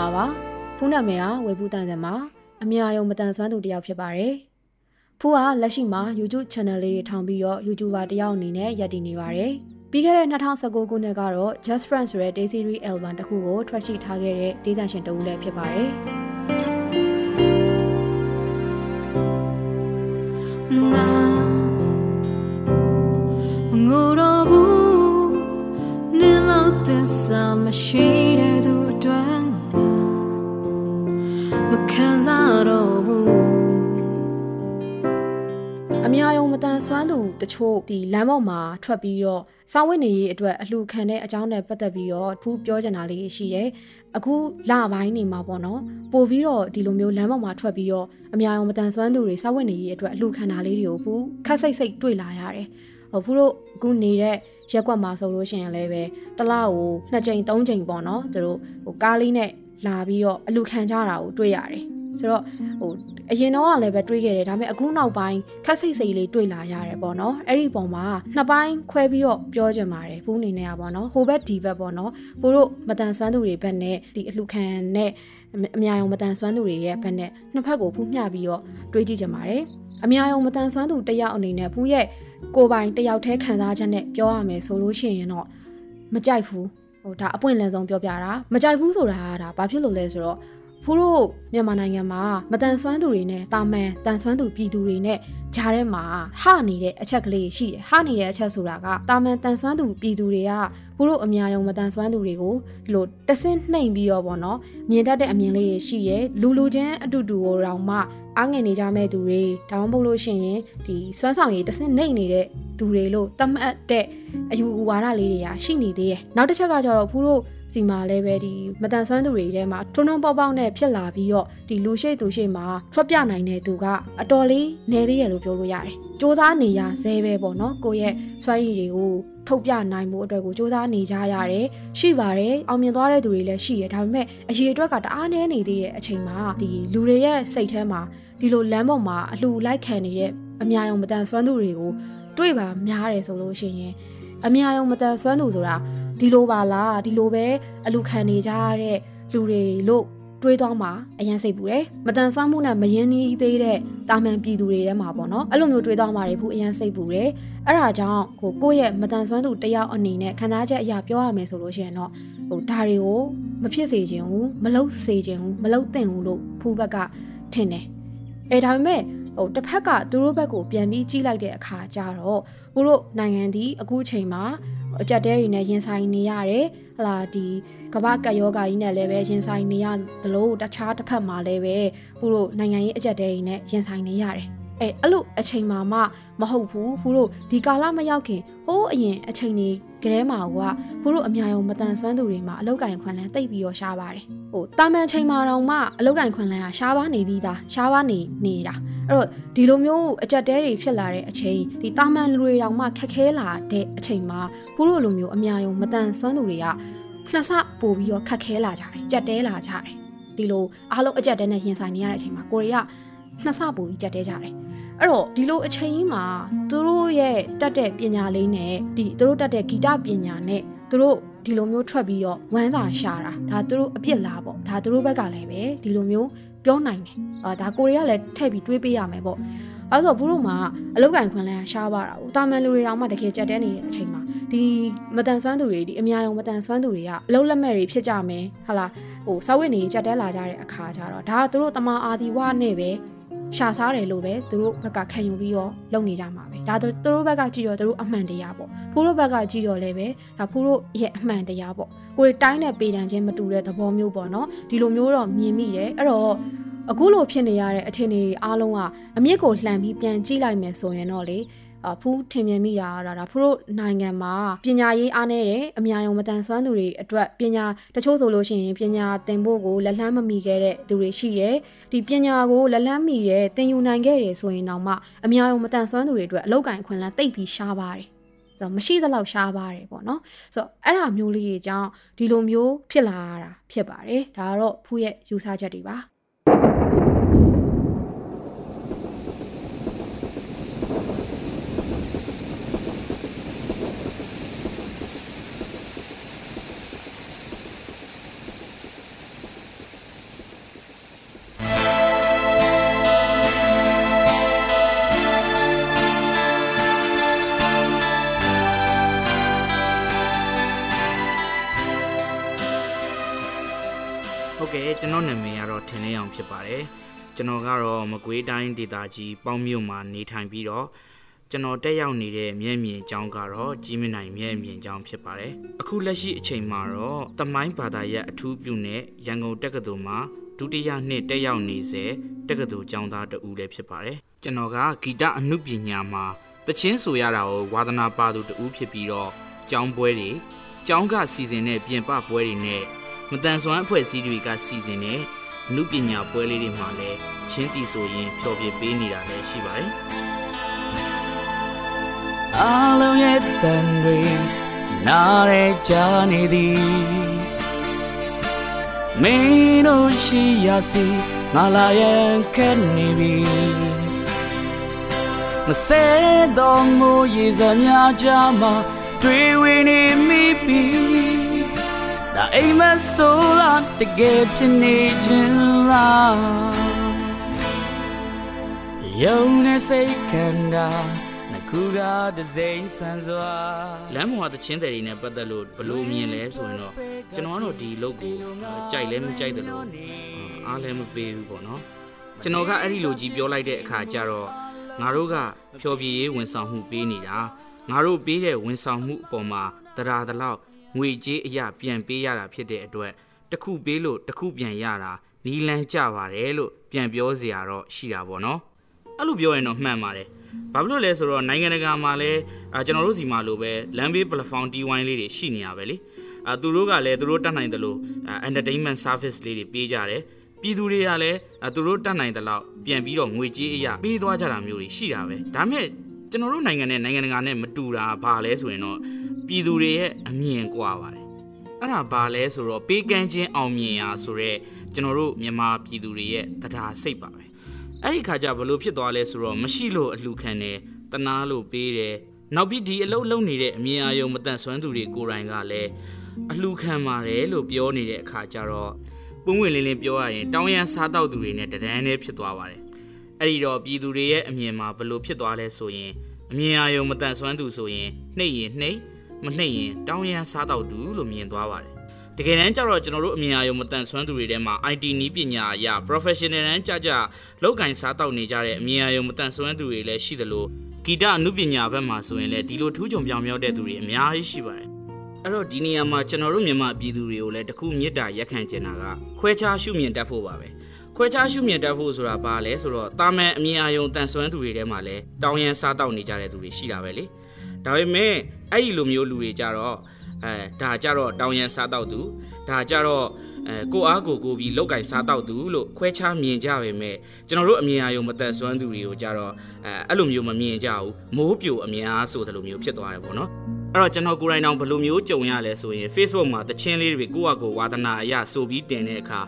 လုံးပဲမင်္ဂလာပါဖူးနာမည်ကဝေဖူးတန်စံမှာအမြအယုံမတန်ဆွမ်းသူတယောက်ဖြစ်ပါတယ်ဖူးကလက်ရှိမှာ YouTube channel လေးတွေထောင်ပြီးတော့ YouTuber တယောက်အနေနဲ့ရည်တည်နေပါတယ်ပြီးခဲ့တဲ့2019ခုနှစ်ကတော့ Just Friends ဆိုတဲ့ Day Series album တစ်ခုကိုထွက်ရှိထားခဲ့တဲ့ဒေသရှင်တဦးလည်းဖြစ်ပါတယ်ငါငိုတော့ဘူးနင်းလို့တစ္ဆာမရှိ များယုံမတန်ဆွမ်းသူတချို့ဒီလမ်းပေါ်မှာထွက်ပြီးတော့စောင်းဝိနေရေးအတွက်အလှခံတဲ့အကြောင်းနဲ့ပတ်သက်ပြီးတော့ဖူးပြောချင်တာလေးရှိတယ်။အခုလပိုင်းနေမှာပေါ့နော်။ပို့ပြီးတော့ဒီလိုမျိုးလမ်းပေါ်မှာထွက်ပြီးတော့အများယုံမတန်ဆွမ်းသူတွေစောင်းဝိနေရေးအတွက်အလှခံတာလေးတွေကိုဖူးခက်စိတ်စိတ်တွေ့လာရတယ်။ဟိုဖူးတို့အခုနေတဲ့ရက်ကွက်မှာဆိုလို့ရှိရင်လည်းပဲတစ်လကိုနှစ်ကြိမ်သုံးကြိမ်ပေါ့နော်သူတို့ဟိုကားလေးနဲ့လာပြီးတော့အလူခံကြတာကိုတွေ့ရတယ် ဆိုတော့ဟိုအရင်တော့ကလည်းပဲတွေးခဲ့တယ်ဒါပေမဲ့အခုနောက်ပိုင်းခက်စိတ်စိတ်လေးတွေးလာရတယ်ပေါ့နော်အဲ့ဒီပုံမှာနှစ်ပိုင်းခွဲပြီးတော့ပြောကြပါတယ်ဘူးအနေနဲ့อ่ะပေါ့နော်ဟိုဘက်ဒီဘက်ပေါ့နော်ဘိုးတို့မတန်ဆွမ်းသူတွေဘက်နဲ့ဒီအလှခံနဲ့အများအောင်မတန်ဆွမ်းသူတွေရဲ့ဘက်နဲ့နှစ်ဖက်ကိုဖူးမျှပြီးတော့တွေးကြည့်ကြပါတယ်အများအောင်မတန်ဆွမ်းသူတယောက်အနေနဲ့ဖူးရဲ့ကိုပိုင်တယောက်တည်းခံစားချက်နဲ့ပြောရမယ်ဆိုလို့ရှိရင်တော့မကြိုက်ဘူးဟိုဒါအပွင့်လန်းဆုံးပြောပြတာမကြိုက်ဘူးဆိုတာကဒါဘာဖြစ်လို့လဲဆိုတော့ ဖူးတို့မြန်မာနိုင်ငံမှာမတန်ဆွမ်းသူတွေနဲ့တာမန်တန်ဆွမ်းသူပြည်သူတွေနဲ့ဂျားထဲမှာဟနေတဲ့အချက်ကလေးရှိတယ်ဟနေတဲ့အချက်ဆိုတာကတာမန်တန်ဆွမ်းသူပြည်သူတွေကဖူးတို့အများယုံမတန်ဆွမ်းသူတွေကိုဒီလိုတဆင့်နှိမ်ပြီးတော့ဗောနော်မြင်တတ်တဲ့အမြင်လေးရှိရယ်လူလူချင်းအတူတူကိုတောင်မှအားငယ်နေကြမဲ့သူတွေဒါမှမဟုတ်လို့ရှိရင်ဒီစွမ်းဆောင်ရည်တဆင့်နှိမ်နေတဲ့သူတွေလို့တတ်မှတ်တဲ့အယူဝါဒလေးတွေကရှိနေသေးတယ်နောက်တစ်ချက်ကကျတော့ဖူးတို့ စီမှာလည်းပဲဒီမတန်ဆွမ်းသူတွေထဲမှာထုံထုံပေါက်ပေါက်နဲ့ဖြစ်လာပြီးတော့ဒီလူရှိသူရှိမှာထွက်ပြနိုင်တဲ့သူကအတော်လေးနေသေးရလို့ပြောလို့ရတယ်။စ조사နေရဇဲပဲပေါ့နော်ကိုယ့်ရဲ့စွမ်းရည်တွေကိုထုတ်ပြနိုင်မှုအတွက်ကိုစ조사နေကြရတယ်ရှိပါတယ်အောင်မြင်သွားတဲ့သူတွေလည်းရှိရဒါပေမဲ့အရေးအတွက်ကတအားနည်းနေသေးတဲ့အချိန်မှာဒီလူတွေရဲ့စိတ်ထဲမှာဒီလိုလမ်းပေါ်မှာအလှူလိုက်ခံနေတဲ့အများအောင်မတန်ဆွမ်းသူတွေကိုတွေ့ပါများတယ်ဆိုလို့ရှိရင်အများအောင်မတန်ဆွမ်းသူဆိုတာ ဒီလိုပါလားဒီလိုပဲအလူခံနေကြရတဲ့လူတွေလို့တွေးသွားမှာအရင်စိတ်ပူတယ်မတန်ဆွမ်းမှုနဲ့မယင်းနီးသေးတဲ့တာမန်ပြည်သူတွေထဲမှာပေါ့နော်အဲ့လိုမျိုးတွေးသွားမှာတွေဘူးအရင်စိတ်ပူတယ်အဲ့ဒါကြောင့်ကိုကိုယ့်ရဲ့မတန်ဆွမ်းသူတယောက်အနေနဲ့ခံစားချက်အရာပြောရမယ်ဆိုလို့ရှိရင်တော့ဟိုဒါတွေကိုမဖြစ်စေချင်ဘူးမလုပ်စေချင်ဘူးမလုပ်သင့်ဘူးလို့ဖူးဘက်ကထင်တယ်အဲဒါပေမဲ့ဟိုတစ်ဖက်ကသူတို့ဘက်ကိုပြန်ပြီးကြီးလိုက်တဲ့အခါကျတော့ဘို့တို့နိုင်ငံဒီအခုချိန်မှာ အကြက်တဲတွေနဲ့ရင်ဆိုင်နေရတယ်ဟလာဒီကမ္ဘာကပ်ယောဂါကြီးနဲ့လည်းပဲရင်ဆိုင်နေရသလိုတခြားတစ်ဖက်မှာလည်းပဲဘို့တို့နိုင်ငံရေးအကြက်တဲတွေနဲ့ရင်ဆိုင်နေရတယ် အဲအဲ့လိုအချိန်မှမှမဟုတ်ဘူးဘို့တို့ဒီကာလမရောက်ခင်ဟိုးအရင်အချိန်ကြီးကလေးမှာကဘို့တို့အများယုံမတန်ဆွမ်းသူတွေမှာအလောက်ကင်ခွန်လန်းတိတ်ပြီးတော့ရှားပါတယ်ဟိုတာမန်ချိန်မှာတော့မှအလောက်ကင်ခွန်လန်းကရှားပါနေပြီးသားရှားပါနေနေတာအဲ့တော့ဒီလိုမျိုးအကြက်တဲတွေဖြစ်လာတဲ့အချိန်ဒီတာမန်လူတွေတောင်မှခက်ခဲလာတဲ့အချိန်မှာဘို့တို့လိုမျိုးအများယုံမတန်ဆွမ်းသူတွေကနှစ်ဆပို့ပြီးတော့ခက်ခဲလာကြတယ်ကြက်တဲလာကြတယ်ဒီလိုအားလုံးအကြက်တဲနဲ့ရင်ဆိုင်နေရတဲ့အချိန်မှာကိုရီးယားနှစ်ဆပို့ပြီးကြက်တဲကြတယ် အဲ့တော့ဒီလိုအချိန်ကြီးမှာသူတို့ရဲ့တက်တဲ့ပညာလေးနဲ့ဒီသူတို့တက်တဲ့ဂီတပညာနဲ့သူတို့ဒီလိုမျိုးထွက်ပြီးတော့ဝမ်းစာရှာတာဒါသူတို့အပြစ်လားပေါ့ဒါသူတို့ဘက်ကလည်းပဲဒီလိုမျိုးပြောနိုင်တယ်အာဒါကိုရီးယားလည်းထည့်ပြီးတွေးပေးရမယ်ပေါ့အဲဆိုဘူးတို့မှာအလောက်ကန်ခွင်လဲရှားပါတာ။တာမန်လူတွေတောင်မှတကယ်ကြက်တဲနေတဲ့အချိန်မှာဒီမတန်ဆွမ်းသူတွေဒီအများအောင်မတန်ဆွမ်းသူတွေကအလုံးလက်မဲ့တွေဖြစ်ကြမယ်ဟာလားဟိုစာဝတ်နေကြက်တဲလာကြတဲ့အခါကျတော့ဒါကသူတို့တမအာဒီဝနဲ့ပဲ ရှာစားတယ်လို့ပဲသူတို့ဘက်ကခံယူပြီးတော့လုပ်နေကြမှာပဲဒါသူတို့ဘက်ကကြည့်တော့သူတို့အမှန်တရားပေါ့ဖိုးတို့ဘက်ကကြည့်တော့လည်းပဲဒါဖိုးတို့ရဲ့အမှန်တရားပေါ့ကိုယ်တိုင်းနဲ့ပေတံချင်းမတူတဲ့သဘောမျိုးပေါ့နော်ဒီလိုမျိုးတော့မြင်မိတယ်အဲ့တော့အခုလိုဖြစ်နေရတဲ့အခြေအနေတွေအားလုံးကအမြင့်ကိုလှန်ပြီးပြန်ကြည့်လိုက်မယ်ဆိုရင်တော့လေ အဖူးထင်မြင်မိတာဒါဒါဖရိုနိုင်ငံမှာပညာရေးအားနည်းတယ်အများယုံမတန်ဆွမ်းသူတွေအတွက်ပညာတချို့ဆိုလို့ရှိရင်ပညာသင်ဖို့ကိုလက်လှမ်းမမီခဲ့တဲ့သူတွေရှိရဲဒီပညာကိုလက်လှမ်းမီတဲ့သင်ယူနိုင်ခဲ့တယ်ဆိုရင်တော့မှအများယုံမတန်ဆွမ်းသူတွေအတွက်အလောက်ကင်ခွင့်လန်းတိတ်ပြီးရှားပါတယ်ဆိုမရှိသလောက်ရှားပါတယ်ပေါ့နော်ဆိုတော့အဲ့ဒါမျိုးလေးတွေကြောင့်ဒီလိုမျိုးဖြစ်လာတာဖြစ်ပါတယ်ဒါကတော့ဖူးရဲ့ယူဆချက်တွေပါ ကျွန်တော်ကတော့မကွေးတိုင်းဒေသကြီးပေါင်းမြို့မှာနေထိုင်ပြီးတော့ကျွန်တော်တက်ရောက်နေတဲ့မျက်မြင်ကျောင်းကတော့ကြီးမနိုင်မျက်မြင်ကျောင်းဖြစ်ပါတယ်အခုလက်ရှိအချိန်မှာတော့တမိုင်းဘာသာရပ်အထူးပြုနဲ့ရန်ကုန်တက္ကသိုလ်မှာဒုတိယနှစ်တက်ရောက်နေစေတက္ကသိုလ်ကျောင်းသားတဦးလည်းဖြစ်ပါတယ်ကျွန်တော်ကဂီတအမှုပညာမှာတချင်းဆိုရတာကိုဝါသနာပါသူတဦးဖြစ်ပြီးတော့ကျောင်းပွဲတွေကျောင်းကစီစဉ်တဲ့ပြင်ပပွဲတွေနဲ့မတန်ဆွမ်းအဖွဲ့အစည်းတွေကစီစဉ်တဲ့ အမှုပညာပွဲလေးတွေမှာလည်းချင်းတီဆိုရင်ဖျော်ဖြေပေးနေတာလည်းရှိပါတယ်အားလုံးရဲ့တန်တွေနားရဲကြနေသည်မင်းတို့ရှိရစီငါလာရင်ခက်နေပြီမစဲတော်မူရည်စများကြမှာတွေ့ဝင်နေမိပြီ ဒါအိမ်မဆိုးလားတကယ်ဖြစ်နေခြင်းလားယုံနေစိတ်ခံတာနှခုကတစိမ့်ဆန်းစွာလမ်းပေါ်ကတချင်းတွေနဲ့ပတ်သက်လို့ဘယ်လိုမြင်လဲဆိုရင်တော့ကျွန်တော်ကတော့ဒီအလုပ်ကိုအာကြိုက်လဲမကြိုက်တယ်လို့အာအားလည်းမပေးဘူးပေါ့နော်ကျွန်တော်ကအဲ့ဒီလိုကြီးပြောလိုက်တဲ့အခါကျတော့ငါတို့ကဖြောပြရေးဝန်ဆောင်မှုပေးနေတာငါတို့ပေးတဲ့ဝန်ဆောင်မှုအပေါ်မှာတရားတလောက် ငွေကြေးအရာပြန်ပေးရတာဖြစ်တဲ့အတွက်တစ်ခုပေးလို့တစ်ခုပြန်ရတာနီလန်းကြပါတယ်လို့ပြန်ပြောစရာတော့ရှိတာပေါ့နော်အဲ့လိုပြောရင်တော့မှန်ပါတယ်။ဘာဖြစ်လို့လဲဆိုတော့နိုင်ငံတကာမှာလည်းအာကျွန်တော်တို့စီမှာလိုပဲလမ်းဘေး platform T1 လေးတွေရှိနေရပဲလေ။အာသူတို့ကလည်းသူတို့တတ်နိုင်တယ်လို့အာ entertainment service လေးတွေပေးကြတယ်။ပြည်သူတွေကလည်းအာသူတို့တတ်နိုင်တယ်လို့ပြန်ပြီးတော့ငွေကြေးအရာပေးသွားကြတာမျိုးတွေရှိတာပဲ။ဒါမဲ့ကျွန်တော်တို့နိုင်ငံနဲ့နိုင်ငံတကာနဲ့မတူတာဘာလဲဆိုရင်တော့ ပြည်သူတွေရဲ့အမြင်ကွာပါတယ်။အဲ့ဒါဘာလဲဆိုတော့ပေးကမ်းခြင်းအောင်မြင်ရာဆိုတော့ကျွန်တော်တို့မြန်မာပြည်သူတွေရဲ့တရားစိတ်ပါပဲ။အဲ့ဒီခါကျဘလို့ဖြစ်သွားလဲဆိုတော့မရှိလို့အလှခံတယ်တနာလို့ပေးတယ်နောက်ပြီးဒီအလုပ်လုပ်နေတဲ့အမြင်အာရုံမတန့်ဆွမ်းသူတွေကိုယ်တိုင်ကလည်းအလှခံပါတယ်လို့ပြောနေတဲ့အခါကျတော့ပုံဝင်လင်းလင်းပြောရရင်တောင်းရန်စားတောက်သူတွေနဲ့တဒန်းနဲ့ဖြစ်သွားပါတယ်အဲ့ဒီတော့ပြည်သူတွေရဲ့အမြင်မှာဘလို့ဖြစ်သွားလဲဆိုရင်အမြင်အာရုံမတန့်ဆွမ်းသူဆိုရင်နှိပ်ရင်နှိပ် မနှိပ်ရင်တောင်းရန်စားတောက်သူလို့မြင်သွားပါတယ်တကယ်တမ်းကျတော့ကျွန်တော်တို့အမြင်အာရုံမတန်ဆွမ်းသူတွေထဲမှာ IT နီးပညာအရာ professional တန်းကြကြလောက်ကင်စားတောက်နေကြတဲ့အမြင်အာရုံမတန်ဆွမ်းသူတွေလည်းရှိသလိုဂီတအမှုပညာဘက်မှာဆိုရင်လည်းဒီလိုထူးချွန်ပြောင်မြောက်တဲ့သူတွေအများကြီးရှိပါတယ်အဲ့တော့ဒီနေရာမှာကျွန်တော်တို့မြန်မာပြည်သူတွေကိုလည်းတခုမြစ်တာရက်ခံကျင်တာကခွဲခြားရှုမြင်တတ်ဖို့ပါပဲခွဲခြားရှုမြင်တတ်ဖို့ဆိုတာဘာလဲဆိုတော့တာမန်အမြင်အာရုံတန်ဆွမ်းသူတွေထဲမှာလည်းတောင်းရန်စားတောက်နေကြတဲ့သူတွေရှိတာပဲလေ ဒါပေမဲ့အဲ့ဒီလိုမျိုးလူတွေကြတော့အဲဒါကြတော့တောင်းရန်စားတောက်သူဒါကြတော့အဲကိုအားကိုကိုပြီးလောက်ကင်စားတောက်သူလို့ခွဲခြားမြင်ကြပါပဲမဲ့ကျွန်တော်တို့အမြင်အာရုံမသက်စွမ်းသူတွေကိုကြတော့အဲအဲ့လိုမျိုးမမြင်ကြဘူးမိုးပြိုအမြင်အားဆိုတဲ့လိုမျိုးဖြစ်သွားတယ်ပေါ့နော်အဲ့တော့ကျွန်တော်ကိုယ်တိုင်တောင်ဘယ်လိုမျိုးကြုံရလဲဆိုရင် Facebook မှာတချင်းလေးတွေကိုယ့်အကိုဝါသနာအရဆိုပြီးတင်တဲ့အခါ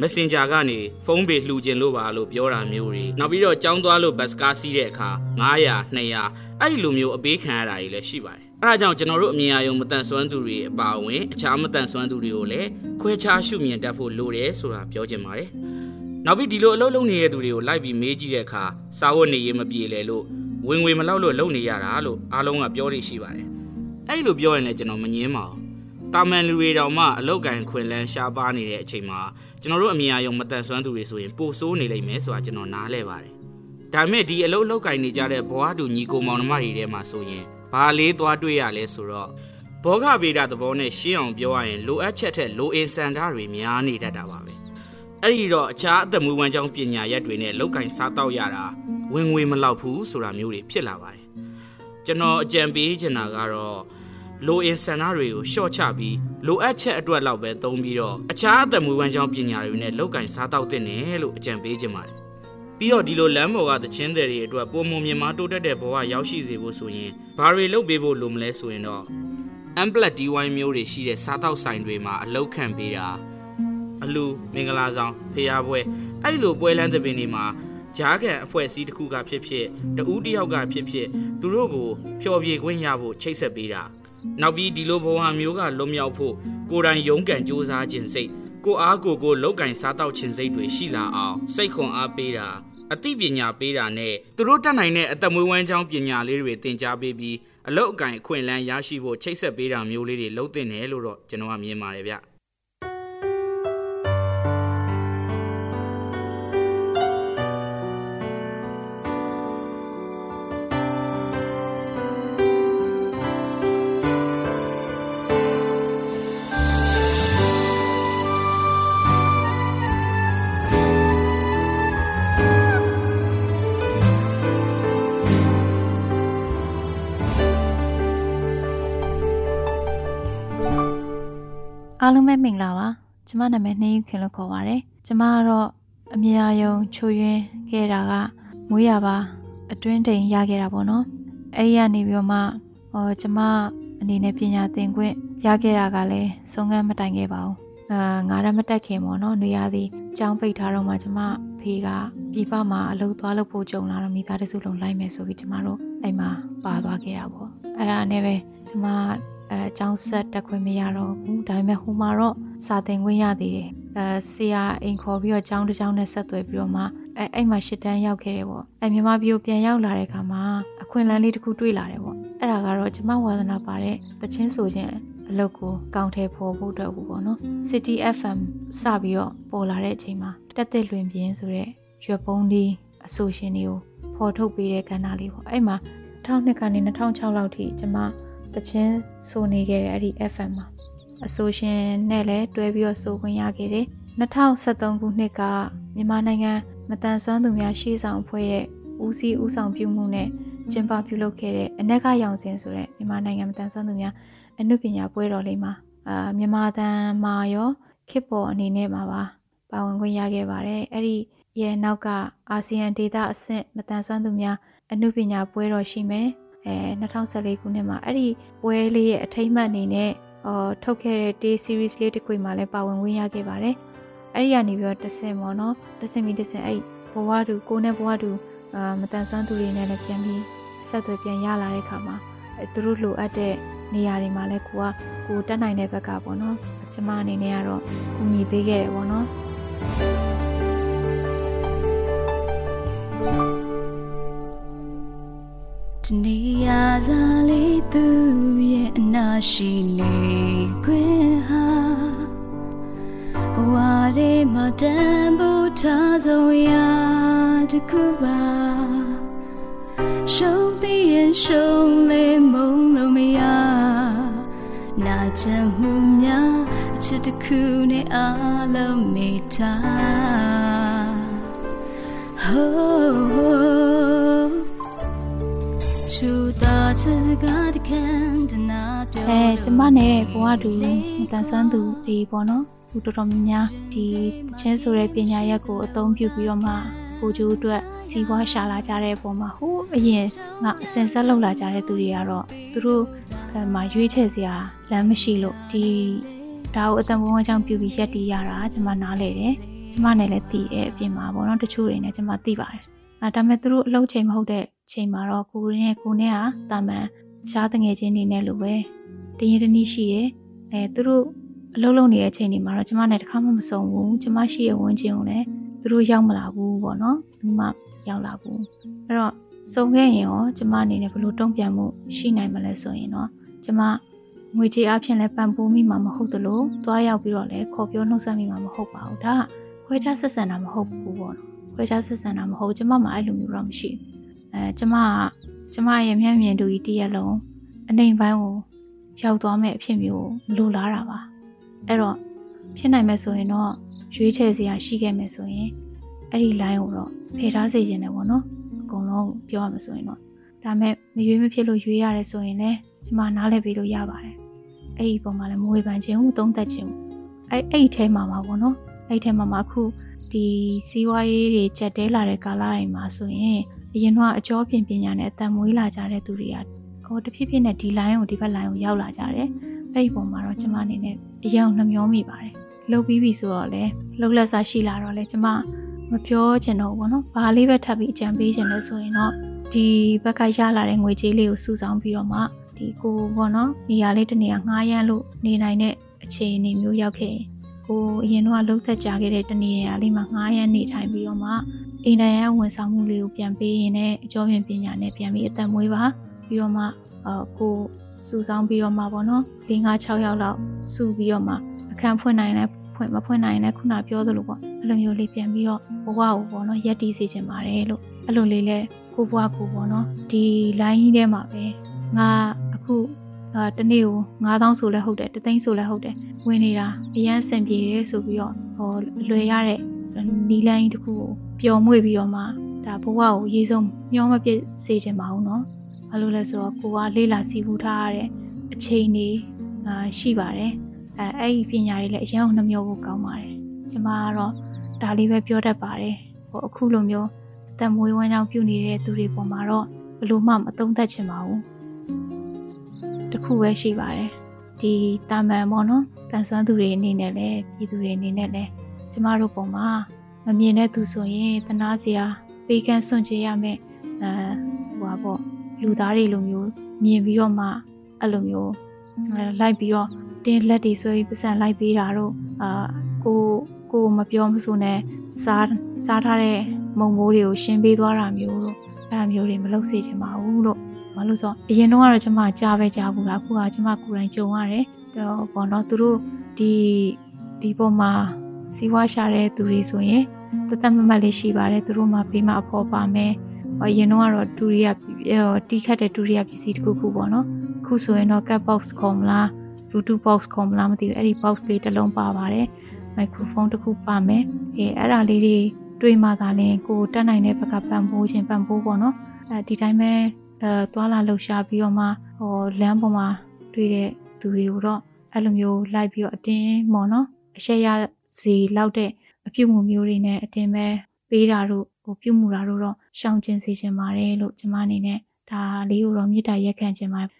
Messenger ကနေဖုန်းပေလှူခြင်းလို့ပါလို့ပြောတာမျိုးတွေနောက်ပြီးတော့ကြောင်းသွားလို့ဘတ်စကားစီးတဲ့အခါ900 200အဲ့ဒီလိုမျိုးအပေးခံရတာတွေလည်းရှိပါတယ်အဲဒါကြောင့်ကျွန်တော်တို့အမြင်အယုံမတန်ဆွမ်းသူတွေအပါအဝင်အခြားမတန်ဆွမ်းသူတွေကိုလည်းခွဲခြားရှုမြင်တတ်ဖို့လိုတယ်ဆိုတာပြောချင်ပါတယ်နောက်ပြီးဒီလိုအလုပ်လုပ်နေတဲ့သူတွေကိုလိုက်ပြီးမေးကြည့်တဲ့အခါစာဝတ်နေရေးမပြေလဲလို့ဝင်ငွေမလောက်လို့လုပ်နေရတာလို့အားလုံးကပြောနေရှိပါတယ်အဲ့လိုပြောရင်လည်းကျွန်တော်မငင်းပါဘူးတာမန်လူတွေတောင်မှအလောက်ကန်ခွင်လန်းရှားပါနေတဲ့အချိန်မှာ ကျွန်တော်တို့အမြင်အယုံမတန်ဆွမ်းသူတွေဆိုရင်ပိုဆိုးနေလိမ့်မယ်ဆိုတာကျွန်တော်နားလဲပါတယ်ဒါပေမဲ့ဒီအလုပ်လောက်ကင်နေကြတဲ့ဘဝတူညီကိုမောင်နှမတွေထဲမှာဆိုရင်ဘာလေးသွားတွေ့ရလဲဆိုတော့ဘောဂဗေဒသဘောနဲ့ရှင်းအောင်ပြောရရင်လိုအပ်ချက်ထက်လိုအင်စန္ဒတွေများနေတတ်တာပါပဲအဲ့ဒီတော့အခြားအသက်မွေးဝမ်းကြောင်းပညာရက်တွေနဲ့လောက်ကင်စားတော့ရတာဝင်ငွေမလောက်ဘူးဆိုတာမျိုးတွေဖြစ်လာပါတယ်ကျွန်တော်အကြံပေးချင်တာကတော့ လိုအင်ဆန္ဒတွေကိုရှော့ချပြီးလိုအပ်ချက်အတွက်လောက်ပဲသုံးပြီးတော့အခြားအသက်မွေးဝမ်းကြောင်းပညာတွေနဲ့လောက်ကင်စားတော့တဲ့နယ်လို့အကြံပေးချင်ပါတယ်ပြီးတော့ဒီလိုလမ်းပေါ်ကသချင်းတွေတွေအတွက်ပုံမမြင်မတိုးတက်တဲ့ဘဝရောက်ရှိစေဖို့ဆိုရင်ဘာတွေလုပ်ပေးဖို့လိုမလဲဆိုရင်တော့ amplet DY မျိုးတွေရှိတဲ့စားတောက်ဆိုင်တွေမှာအလောက်ခံပေးတာအလူမင်္ဂလာဆောင်ဖျားပွဲအဲ့လိုပွဲလမ်းသဘင်တွေမှာဂျားကန်အဖွဲ့အစည်းတစ်ခုကဖြစ်ဖြစ်တဦးတယောက်ကဖြစ်ဖြစ်သူတို့ကိုဖျော်ဖြေခွင့်ရဖို့ချိတ်ဆက်ပေးတာ နောက်ပြီးဒီလိုဘဝမျိုးကလွတ်မြောက်ဖို့ကိုယ်တိုင်ရုန်းကန်စူးစမ်းခြင်းစိတ်ကိုအားကိုကိုလောက်ကင်စားတောက်ခြင်းစိတ်တွေရှိလာအောင်စိတ်ခွန်အားပေးတာအသိပညာပေးတာနဲ့သူတို့တတ်နိုင်တဲ့အသက်မွေးဝမ်းကြောင်းပညာလေးတွေသင်ကြားပေးပြီးအလောက်အကင်အခွင့်အလမ်းရရှိဖို့ချိတ်ဆက်ပေးတာမျိုးလေးတွေလုပ်သင့်တယ်လို့တော့ကျွန်တော်ကမြင်ပါတယ်ဗျ အားလုံးပဲမင်္ဂလာပါကျမနာမည်နှင်းယူခင်လို့ခေါ်ပါတယ်ကျမကတော့အမြာယုံချိုယွင်းခဲ့တာကမွေးရပါအတွင်းတိမ်ရခဲ့တာပေါ့နော်အဲ့ဒီကနေပြီးတော့မှဟောကျမအနေနဲ့ပညာသင်ခွင့်ရခဲ့တာကလည်းဆုံးခန်းမတိုင်ခဲ့ပါဘူးအာငါလည်းမတက်ခင်ပေါ့နော်နေရာသည်ကြောင်းပိတ်ထားတော့မှကျမဖေကပြပမှာအလုပ်သွားလုပ်ဖို့ကြုံလာတော့မိသားစုလုံးလိုက်မယ်ဆိုပြီးကျမတို့အဲ့မှာပါသွားခဲ့တာပေါ့အဲ့ဒါနဲ့ပဲကျမ အဲအကြောင်းဆက်တက်ခွင့်မရတော့ဘူးဒါပေမဲ့ဟိုမှာတော့စာသင်ခွင့်ရသေးတယ်အဲဆရာအိမ်ခေါ်ပြီးတော့ကျောင်းတစ်ကျောင်းနဲ့ဆက်သွယ်ပြီးတော့မှအဲအဲ့မှာရှစ်တန်းရောက်ခဲ့တယ်ပေါ့အဲမြန်မာပြည်ကိုပြန်ရောက်လာတဲ့အခါမှာအခွင့်အလမ်းလေးတစ်ခုတွေ့လာတယ်ပေါ့အဲ့ဒါကတော့ကျမဝါသနာပါတဲ့တချင်းဆိုခြင်းအလုပ်ကိုကောင်းထဲပေါ်ဖို့အတွက်ဘူးပေါ့နော် City FM စပြီးတော့ပေါ်လာတဲ့အချိန်မှာတက်တက်လွင်ပြင်းဆိုတဲ့ရွက်ပုံးလေးအဆိုရှင်တွေကိုပေါ်ထုတ်ပေးတဲ့ကဏ္ဍလေးပေါ့အဲ့မှာ2002ကနေ2006လောက်ထိကျမ တချင်းဆိုနေခဲ့တဲ့အဲ့ဒီ FM မှာအဆိုရှင်နဲ့လည်းတွဲပြီးတော့ဆိုခွင့်ရခဲ့တယ်2013ခုနှစ်ကမြန်မာနိုင်ငံမတန်ဆွမ်းသူများရှေ့ဆောင်အဖွဲ့ရဲ့ဦးစီးဦးဆောင်ပြုမှုနဲ့ကျင်းပပြုလုပ်ခဲ့တဲ့အနက်ကရောင်စင်ဆိုတဲ့မြန်မာနိုင်ငံမတန်ဆွမ်းသူများအနုပညာပွဲတော်လေးမှာအာမြန်မာတန်မာရောခေတ်ပေါ်အနေနဲ့မှာပါပါဝင်ခွင့်ရခဲ့ပါတယ်အဲ့ဒီရဲ့နောက်ကအာဆီယံဒေသအဆင့်မတန်ဆွမ်းသူများအနုပညာပွဲတော်ရှိမယ် အဲ2014ခုနှစ်မှာအဲ့ဒီပွဲလေးရဲ့အထိမ့်မှတ်အနေနဲ့အော်ထုတ်ခဲ့တဲ့ day series လေးတစ်ခွေမှာလည်းပါဝင်ဝင်ရခဲ့ပါတယ်အဲ့ဒီကနေပြီးတော့တစ်ဆင့်ပေါ့နော်တစ်ဆင့်ပြီးတစ်ဆင့်အဲ့ဘဝတူကိုနဲ့ဘဝတူအာမတန်ဆွမ်းသူတွေနဲ့လည်းပြန်ပြီးဆက်သွယ်ပြန်ရလာတဲ့ခါမှာသူတို့လိုအပ်တဲ့နေရာတွေမှာလည်းကိုကကိုတက်နိုင်တဲ့ဘက်ကပေါ့နော်ကျမအနေနဲ့ကတော့ကူညီပေးခဲ့တယ်ပေါ့နော် တနေရာစားလေးသူရဲ့အနာရှိနေခွင့်ဟာဘဝတွေမှာတန်ဖိုးထားဆုံးရာတခုပါရှုံးပြီးရင်ရှုံးလေမုံလို့မရနာချင်မှုများအချစ်တစ်ခုနဲ့အလုံးမိထား Oh ချူ အဲကျမနဲ့ဘဝတူမတန်ဆွမ်းသူတွေပေါ့နော်သူတော်တော်များများဒီတချင်းဆိုတဲ့ပညာရက်ကိုအသုံးပြုပြီးတော့မှကိုကျိုးအတွက်စီးပွားရှာလာကြတဲ့ပုံမှာဟိုးအရင်ငါအစင်ဆက်လောက်လာကြတဲ့သူတွေကတော့သူတို့အဲမှာရွေးချယ်စရာလမ်းမရှိလို့ဒီဒါကိုအတန်ဘုံအကြောင်းပြုပြီးရက်တီးရတာကျွန်မနားလေတယ်ကျမနဲ့လည်းသိရဲ့အပြင်မှာပေါ့နော်တချို့တွေနဲ့ကျမသိပါတယ်အဲဒါပေမဲ့သူတို့အလုပ်ချိန်မဟုတ်တဲ့ ချိန်မှာတော့ကိုရင်းကိုနဲ့ကတာမန်ရှားတငယ်ချင်းနေနဲ့လို့ပဲတရင်တနည်းရှိတယ်အဲသူတို့အလုပ်လုပ်နေတဲ့အချိန်တွေမှာတော့ကျမနဲ့တခါမှမဆုံဘူးကျမရှိရဲ့ဝန်းကျင်ကိုလည်းသူတို့ရောက်မလာဘူးပေါ့နော်ဘူးမှရောက်လာဘူးအဲ့တော့စုံခဲ့ရင်ရောကျမအနေနဲ့ဘယ်လိုတုံ့ပြန်မှုရှိနိုင်မလဲဆိုရင်တော့ကျမငွေကြေးအဖြစ်လည်းပံ့ပိုးမိမှာမဟုတ်သလိုတွားရောက်ပြီးတော့လည်းခေါ်ပြောနှုတ်ဆက်မိမှာမဟုတ်ပါဘူးဒါကခွဲခြားဆက်ဆံတာမဟုတ်ဘူးပေါ့နော်ခွဲခြားဆက်ဆံတာမဟုတ်ကျမမှအဲ့လိုမျိုးတော့မရှိဘူး အဲကျမကကျမရဲ့မျက်မြင်တူကြီးတရက်လုံးအနေပိုင်းကိုရောက်သွားမဲ့အဖြစ်မျိုးမလိုလားတာပါအဲ့တော့ဖြစ်နိုင်မဲ့ဆိုရင်တော့ရွေးချယ်စရာရှိခဲ့မယ်ဆိုရင်အဲ့ဒီ line ကိုတော့ဖယ်ထားစေချင်တယ်ပေါ့နော်အကုန်လုံးပြောရမှာဆိုရင်တော့ဒါမဲ့မရွေးမဖြစ်လို့ရွေးရတယ်ဆိုရင်လည်းကျမနားလည်ပေးလို့ရပါတယ်အဲ့ဒီပုံမှာလည်းမဝေဖန်ခြင်းဟုသုံးသက်ခြင်းအဲ့အဲ့ဒီထဲမှာပါပေါ့နော်အဲ့ဒီထဲမှာမှအခုဒီစီးပွားရေးတွေကြက်တဲလာတဲ့ကာလတွေမှာဆိုရင် အရင်ကအကျော်ပြင်ပညာနဲ့အတန်မွေးလာကြတဲ့သူတွေကဟိုတဖြည်းဖြည်းနဲ့ဒီ line ကိုဒီဘက် line ကိုရောက်လာကြတယ်အဲ့ဒီပုံမှာတော့ကျမအနေနဲ့အရင်နှမျောမိပါတယ်လှုပ်ပြီးပြီဆိုတော့လေလှုပ်လက်စားရှိလာတော့လေကျမမပြောချင်တော့ဘူးနော်ဘာလေးပဲထပ်ပြီးအကြံပေးချင်လို့ဆိုရင်တော့ဒီဘက်ကရလာတဲ့ငွေကြေးလေးကိုစုဆောင်းပြီးတော့မှဒီကိုပေါ့နော်နေရာလေးတစ်နေရာငှားရမ်းလို့နေနိုင်တဲ့အခြေအနေမျိုးရောက်ခဲ့ရင် ကိုအရင်တော့လှုပ်သက်ကြခဲ့တဲ့တနေရာလေးမှာငှားရမ်းနေထိုင်ပြီးတော့မှအိမ်တိုင်းရဝန်ဆောင်မှုလေးကိုပြန်ပေးရင်လည်းအကျော်ပြင်ပညာနဲ့ပြန်ပြီးအသက်မွေးပါပြီးတော့မှအကိုစုဆောင်းပြီးတော့မှပေါ့နော်၄၅6ယောက်လောက်စုပြီးတော့မှအခန်းဖွင့်နိုင်လဲဖွင့်မဖွင့်နိုင်လဲခုနပြောသလိုပေါ့အဲ့လိုမျိုးလေးပြန်ပြီးတော့ဘဝကိုပေါ့နော်ရက်တီးစေချင်ပါတယ်လို့အဲ့လိုလေးလဲကိုဘဝကိုပေါ့နော်ဒီ line ကြီးထဲမှာပဲငါအခု အာတနေ့ကို9000ဆိုလဲဟုတ်တယ်တသိန်းဆိုလဲဟုတ်တယ်ဝင်နေတာအရန်စင်ပြေတယ်ဆိုပြီးတော့ဟောလွယ်ရတဲ့နီလိုင်းတစ်ခုကိုပျော်မွေ့ပြီးတော့မှဒါဘဝကိုရေးဆုံးမျောမပြည့်စေချင်ပါဘူးเนาะဘာလို့လဲဆိုတော့ကိုကလေးလာစီပူထားရတဲ့အချိန်တွေအာရှိပါတယ်အဲအဲ့ဒီပညာတွေလည်းအရင်ကနှမျောဖို့ကောင်းပါတယ်ကျမကတော့ဒါလေးပဲပြောတတ်ပါတယ်ဟိုအခုလိုမျိုးအသက်မွေးဝမ်းကြောင်းပြုနေတဲ့သူတွေပေါ်မှာတော့ဘလို့မှမသုံးသက်ချင်ပါဘူး တခုပဲရှိပါတယ်ဒီတာမန်ပေါ့နော်တန်ဆွမ်းသူတွေအနေနဲ့လည်းပြည်သူတွေအနေနဲ့လည်းကျမတို့ပုံမှာမမြင်တဲ့သူဆိုရင်တနာစရာပေးကမ်းစွန့်ကြရမယ်အဲဟိုပါပေါ့လူသားတွေလိုမျိုးမြင်ပြီးတော့မှအဲ့လိုမျိုးလိုက်ပြီးတော့တင်းလက်တွေဆွဲပြီးပစံလိုက်ပေးတာတော့အာကိုကိုမပြောမဆိုနဲ့စားစားထားတဲ့မုံမိုးတွေကိုရှင်းပေးသွားတာမျိုးလို့အဲ့ဒါမျိုးတွေမလုပ်စေချင်ပါဘူးလို့ ဘာလို့ဆိုအရင်တော့ကတော့ကျမကြားပဲကြားဘူးလားအခုကကျမကိုယ်တိုင်ကြုံရတယ်တော့ဘောနော်သူတို့ဒီဒီပေါ်မှာစီးပွားရှာတဲ့သူတွေဆိုရင်တသက်မမတ်လေးရှိပါတယ်သူတို့မှဘေးမှာအဖော်ပါမယ်အရင်တော့ကတော့ဒူရီယာတီးခတ်တဲ့ဒူရီယာပစ္စည်းတစ်ခုခုပေါ့နော်အခုဆိုရင်တော့ cat box ခေါ်မလား Bluetooth box ခေါ်မလားမသိဘူးအဲ့ဒီ box လေးတစ်လုံးပါပါတယ် microphone တစ်ခုပါမယ်အဲအဲ့ဒါလေးတွေတွေးမှသာလဲကိုတက်နိုင်တဲ့ဘက်ကပံ့ပိုးခြင်းပံ့ပိုးပေါ့နော်အဲဒီတိုင်းပဲ အဲသွားလာလှုပ်ရှားပြီးတော့မှဟိုလမ်းပေါ်မှာတွေ့တဲ့သူတွေကိုတော့အဲ့လိုမျိုးလိုက်ပြီးတော့အတင်းပေါ့နော်အရှက်ရစီလောက်တဲ့အပြုတ်မှုမျိုးတွေနဲ့အတင်းပဲပေးတာတို့ဟိုပြုတ်မှုတာတို့တော့ရှောင်ကျဉ်စေချင်ပါတယ်လို့ကျွန်မအနေနဲ့ဒါလေးကိုတော့မေတ္တာရက်ခံချင်ပါတယ်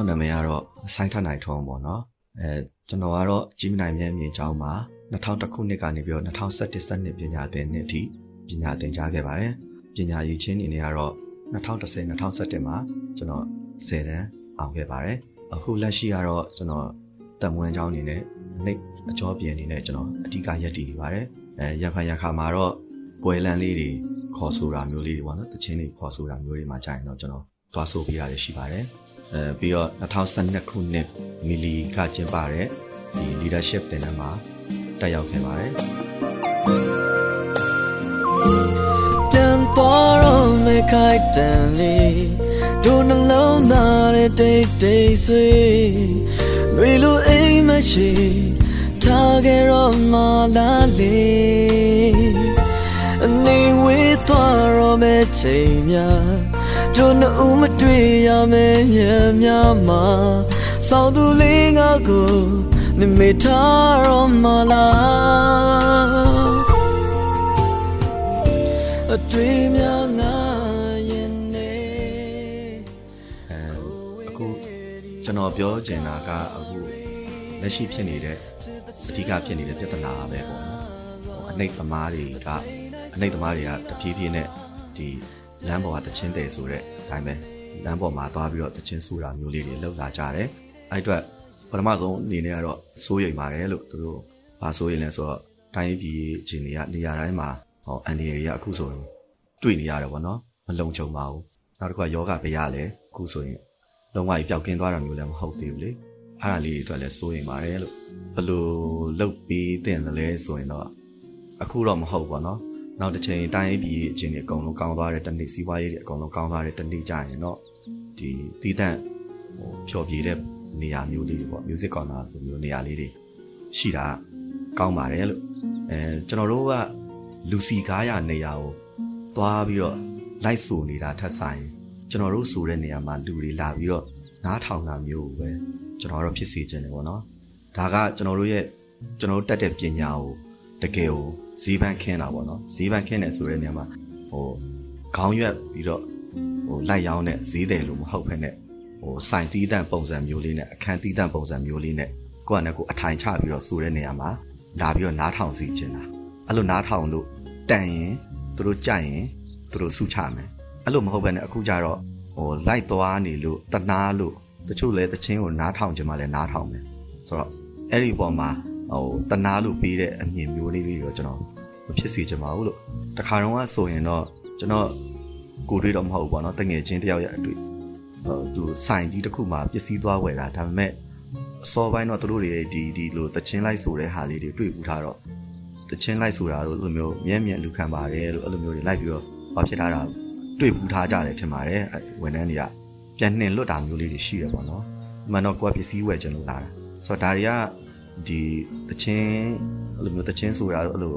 တော်နာမည်ကတော့ဆိုင်းထနိုင်ထုံးပေါ့နော်အဲကျွန်တော်ကတော့ကြီးမနိုင်မြဲမြင်ကျောင်းမှာ2000ခုနှစ်ကနေပြီးတော့2017စနစ်ပညာသင်နှစ်အထိပညာသင်ကြားခဲ့ပါတယ်ပညာရည်ချင်းအနေနဲ့ကတော့2010 2017မှာကျွန်တော်10တန်းအောင်ခဲ့ပါတယ်အခုလက်ရှိကတော့ကျွန်တော်တက်မွေးကျောင်းအနေနဲ့နှိပ်အကျော်ပြင်အနေနဲ့ကျွန်တော်အဓိကရက်တည်နေပါတယ်အဲရဖန်ရခါမှာတော့ပွဲလန်းလေးတွေခေါ်ဆိုတာမျိုးလေးတွေပေါ့နော်တချင်းတွေခေါ်ဆိုတာမျိုးတွေမှာကြာရင်တော့ကျွန်တော်သွားဆိုပေးရတယ်ရှိပါတယ် အဲပြီးတော့2012ခုနှစ်မီလီကကျင်းပတဲ့ဒီ leadership သင်တန်းမှာတက်ရောက်ခဲ့ပါတယ်ပြန်တော်တော့မခိုက်တန်လေးဒုနှလုံးသားတဲ့တိတ်တိတ်ဆွေးတွေလိုအိမ်မရှိထားခဲ့တော့မလားလေအနေဝေးသွားတော့မဲ့ချိန်များ တို့နှစ်ဦးမတွေ့ရမယ့်ရများမှာစဆောင်သူလေးငါကိုနိမေထားရောမလားအတွေ့များငါရင်နေအဲအခုကျွန်တော်ပြောချင်တာကအခုလက်ရှိဖြစ်နေတဲ့အဓိကဖြစ်နေတဲ့ပြဿနာပဲပေါ့နော်ဟိုအနှိတ်သမားတွေက အနှိတ်သမားတွေကတဖြည်းဖြည်းနဲ့ဒီ လမ်းပေါ်ကတချင်းတယ်ဆိုတဲ့အတိုင်းပဲလမ်းပေါ်မှာသွားပြီးတော့တချင်းဆူတာမျိုးလေးတွေလောက်လာကြတယ်အဲ့အတွက်ပထမဆုံးအနေနဲ့ကတော့စိုးရိမ်ပါတယ်လို့သူတို့ဘာစိုးရိမ်လဲဆိုတော့တိုင်းပြည်အခြေအနေကနေရာတိုင်းမှာဟောအန်ဒီရီကအခုဆိုရင်တွေ့နေရတယ်ပေါ့နော်မလုံခြုံပါဘူးနောက်တစ်ခုကယောဂဘယ်ရလဲအခုဆိုရင်လုံးဝပျောက်ကင်းသွားတာမျိုးလည်းမဟုတ်သေးဘူးလေအဲ့ဒါလေးတွေအတွက်လည်းစိုးရိမ်ပါတယ်လို့ဘယ်လိုလုပ်ပြီးတင်တယ်လဲဆိုရင်တော့အခုတော့မဟုတ်ပါနော် နောက်တစ်ချိန်တိုင်းပြည်အခြေအနေအကုန်လုံးကောင်းသွားတဲ့တနေ့စီးပွားရေးတွေအကုန်လုံးကောင်းသွားတဲ့တနေ့ကြရင်တော့ဒီတီးတန့်ဟိုဖြော်ပြတဲ့နေရာမျိုးလေးတွေပေါ့ music corner လိုမျိုးနေရာလေးတွေရှိတာကောင်းပါတယ်လို့အဲကျွန်တော်တို့ကလူစီကားရနေရာကိုသွားပြီးတော့ live ဆိုနေတာထက်ဆိုင်ကျွန်တော်တို့ဆိုတဲ့နေရာမှာလူတွေလာပြီးတော့နားထောင်တာမျိုးပဲကျွန်တော်တို့ဖြစ်စေချင်တယ်ပေါ့နော်ဒါကကျွန်တော်တို့ရဲ့ကျွန်တော်တို့တက်တဲ့ပညာကိုတကယ်ကို ဈေးပန်းခင်းတာပေါ့နော်ဈေးပန်းခင်းတယ်ဆိုတဲ့နေရာမှာဟိုခေါင်းရွက်ပြီးတော့ဟိုလိုက်ရောင်းတဲ့ဈေးတယ်လို့မဟုတ်ဖ ೇನೆ ဟိုစိုင်တီးတန့်ပုံစံမျိုးလေးနဲ့အခန်းတီးတန့်ပုံစံမျိုးလေးနဲ့ကိုယ့်အနေကိုအထိုင်ချပြီးတော့စူတဲ့နေရာမှာလာပြီးတော့နားထောင်စီခြင်းတာအဲ့လိုနားထောင်လို့တန်ရင်သူတို့ကြိုက်ရင်သူတို့စုချမယ်အဲ့လိုမဟုတ်ဘဲနဲ့အခုကျတော့ဟိုလိုက်သွားနေလို့တနာလို့တချို့လဲတချင်းကိုနားထောင်ခြင်းမှလည်းနားထောင်မယ်ဆိုတော့အဲ့ဒီပေါ်မှာဟိုတနာလို့ပြီးတဲ့အမြင်မျိုးလေးတွေတော့ကျွန်တော် မဖြစ်စေချင်ပါဘူးလို့တခါတော့ဆိုရင်တော့ကျွန်တော်ကိုတွေးတော့မဟုတ်ဘူးပေါ့နော်တငယ်ချင်းတယောက်ရဲ့အတွေ့ဟိုသူစိုင်ကြီးတစ်ခုမှာပစ္စည်းသွားဝယ်တာဒါပေမဲ့အစောပိုင်းတော့သူတို့တွေဒီဒီလိုတချင်းလိုက်ဆိုတဲ့ဟာလေးတွေတွေ့ဘူးထားတော့တချင်းလိုက်ဆိုတာလို့လိုမျိုးမြဲမြံလူခံပါတယ်လို့အဲ့လိုမျိုးတွေလိုက်ပြီးတော့ဘာဖြစ်ထားတာတွေ့ဘူးထားကြတယ်ထင်ပါတယ်ဝန်ထမ်းတွေကပြန်နှင်လွတ်တာမျိုးလေးတွေရှိတယ်ပေါ့နော်။မှန်တော့ကိုယ်ကပစ္စည်းဝယ်ချင်လို့လာတာ။ဆိုတော့ဒါတွေက ဒီတချင်းအဲ့လိုမျိုးတချင်းဆိုတာတော့အဲ့လို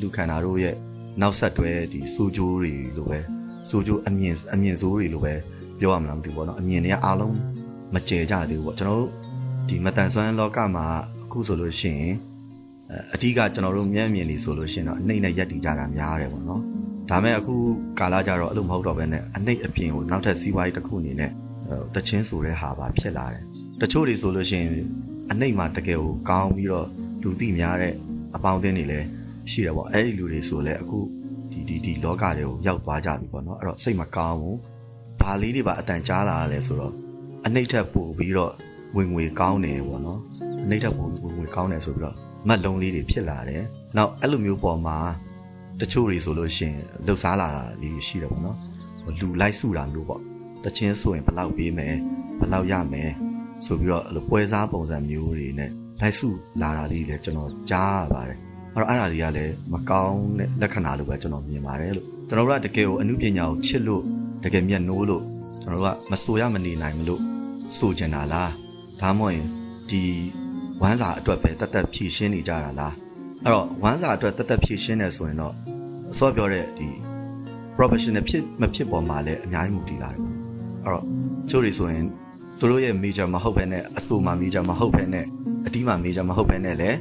လူခန္ဓာတို့ရဲ့နောက်ဆက်တွဲဒီစူဂျိုးတွေလိုပဲစူဂျိုးအမြင်အမြင်စိုးတွေလိုပဲပြောရမလားမသိဘူးပေါ့နော်အမြင်တွေကအားလုံးမကျဲကြသေးဘူးပေါ့ကျွန်တော်တို့ဒီမတန်ဆွမ်းလောကမှာအခုဆိုလို့ရှိရင်အဓိကကျွန်တော်တို့မျက်မြင်နေဆိုလို့ရှိရင်တော့အနှိမ့်နဲ့ရက်တည်ကြတာများတယ်ပေါ့နော်ဒါမဲ့အခုကာလကြတော့အဲ့လိုမဟုတ်တော့ဘဲနဲ့အနှိမ့်အပြင်ကိုနောက်ထပ်စီးပွားရေးတစ်ခုအနေနဲ့တချင်းဆိုတဲ့ဟာပါဖြစ်လာတယ်တချို့တွေဆိုလို့ရှိရင် အနှိမ့်မှာတကယ်ကိုကောင်းပြီးတော့လူသိများတဲ့အပေါင်းအသင်းတွေလည်းရှိတယ်ပေါ့အဲ့ဒီလူတွေဆိုလည်းအခုဒီဒီဒီလောကတွေကိုရောက်သွားကြပြီပေါ့နော်အဲ့တော့စိတ်မကောင်းဘူးဘာလေးတွေပါအတန်ကြားလာရလဲဆိုတော့အနှိမ့်ထက်ပို့ပြီးတော့ဝင်ငွေကောင်းတယ်ပေါ့နော်အနှိမ့်ထက်ပို့ပြီးဝင်ငွေကောင်းတယ်ဆိုပြီးတော့မတ်လုံးလေးတွေဖြစ်လာတယ်နောက်အဲ့လိုမျိုးပေါ်မှာတချို့တွေဆိုလို့ရှိရင်လှုပ်ရှားလာတာလေးရှိတယ်ပေါ့နော်လူလိုက်စုတာမျိုးပေါ့တချင်းဆိုရင်ဘယ်လောက်ပေးမယ်ဘယ်လောက်ရမယ် ဆိုပြီးတော့အဲ့လိုပွဲစားပုံစံမျိုးတွေနဲ့လိုက်စုလာတာလေးလည်းကျွန်တော်ကြားရပါတယ်အဲ့တော့အဲ့ဒါတွေကလည်းမကောင်းတဲ့လက္ခဏာလိုပဲကျွန်တော်မြင်ပါတယ်လို့ကျွန်တော်တို့ကတကယ်ကိုအမှုပညာကိုချစ်လို့တကယ်မျက်နှိုးလို့ကျွန်တော်တို့ကမဆိုရမနေနိုင်မလို့ဆိုချင်တာလားဒါမှမဟုတ်ရင်ဒီဝမ်းစာအတွက်ပဲတတ်တတ်ဖြည့်ရှင်းနေကြတာလားအဲ့တော့ဝမ်းစာအတွက်တတ်တတ်ဖြည့်ရှင်းနေဆိုရင်တော့အစောပြောတဲ့ဒီ professional ဖြစ်မဖြစ်ပေါ်မှာလည်းအများကြီးမူတည်လာတယ်ပေါ့အဲ့တော့ချို့တွေဆိုရင် သူတို့ရဲ့ major မဟုတ်ဘဲနဲ့အဆိုမှာ major မဟုတ်ဘဲနဲ့အတီးမှာ major မဟုတ်ဘဲနဲ့လည်း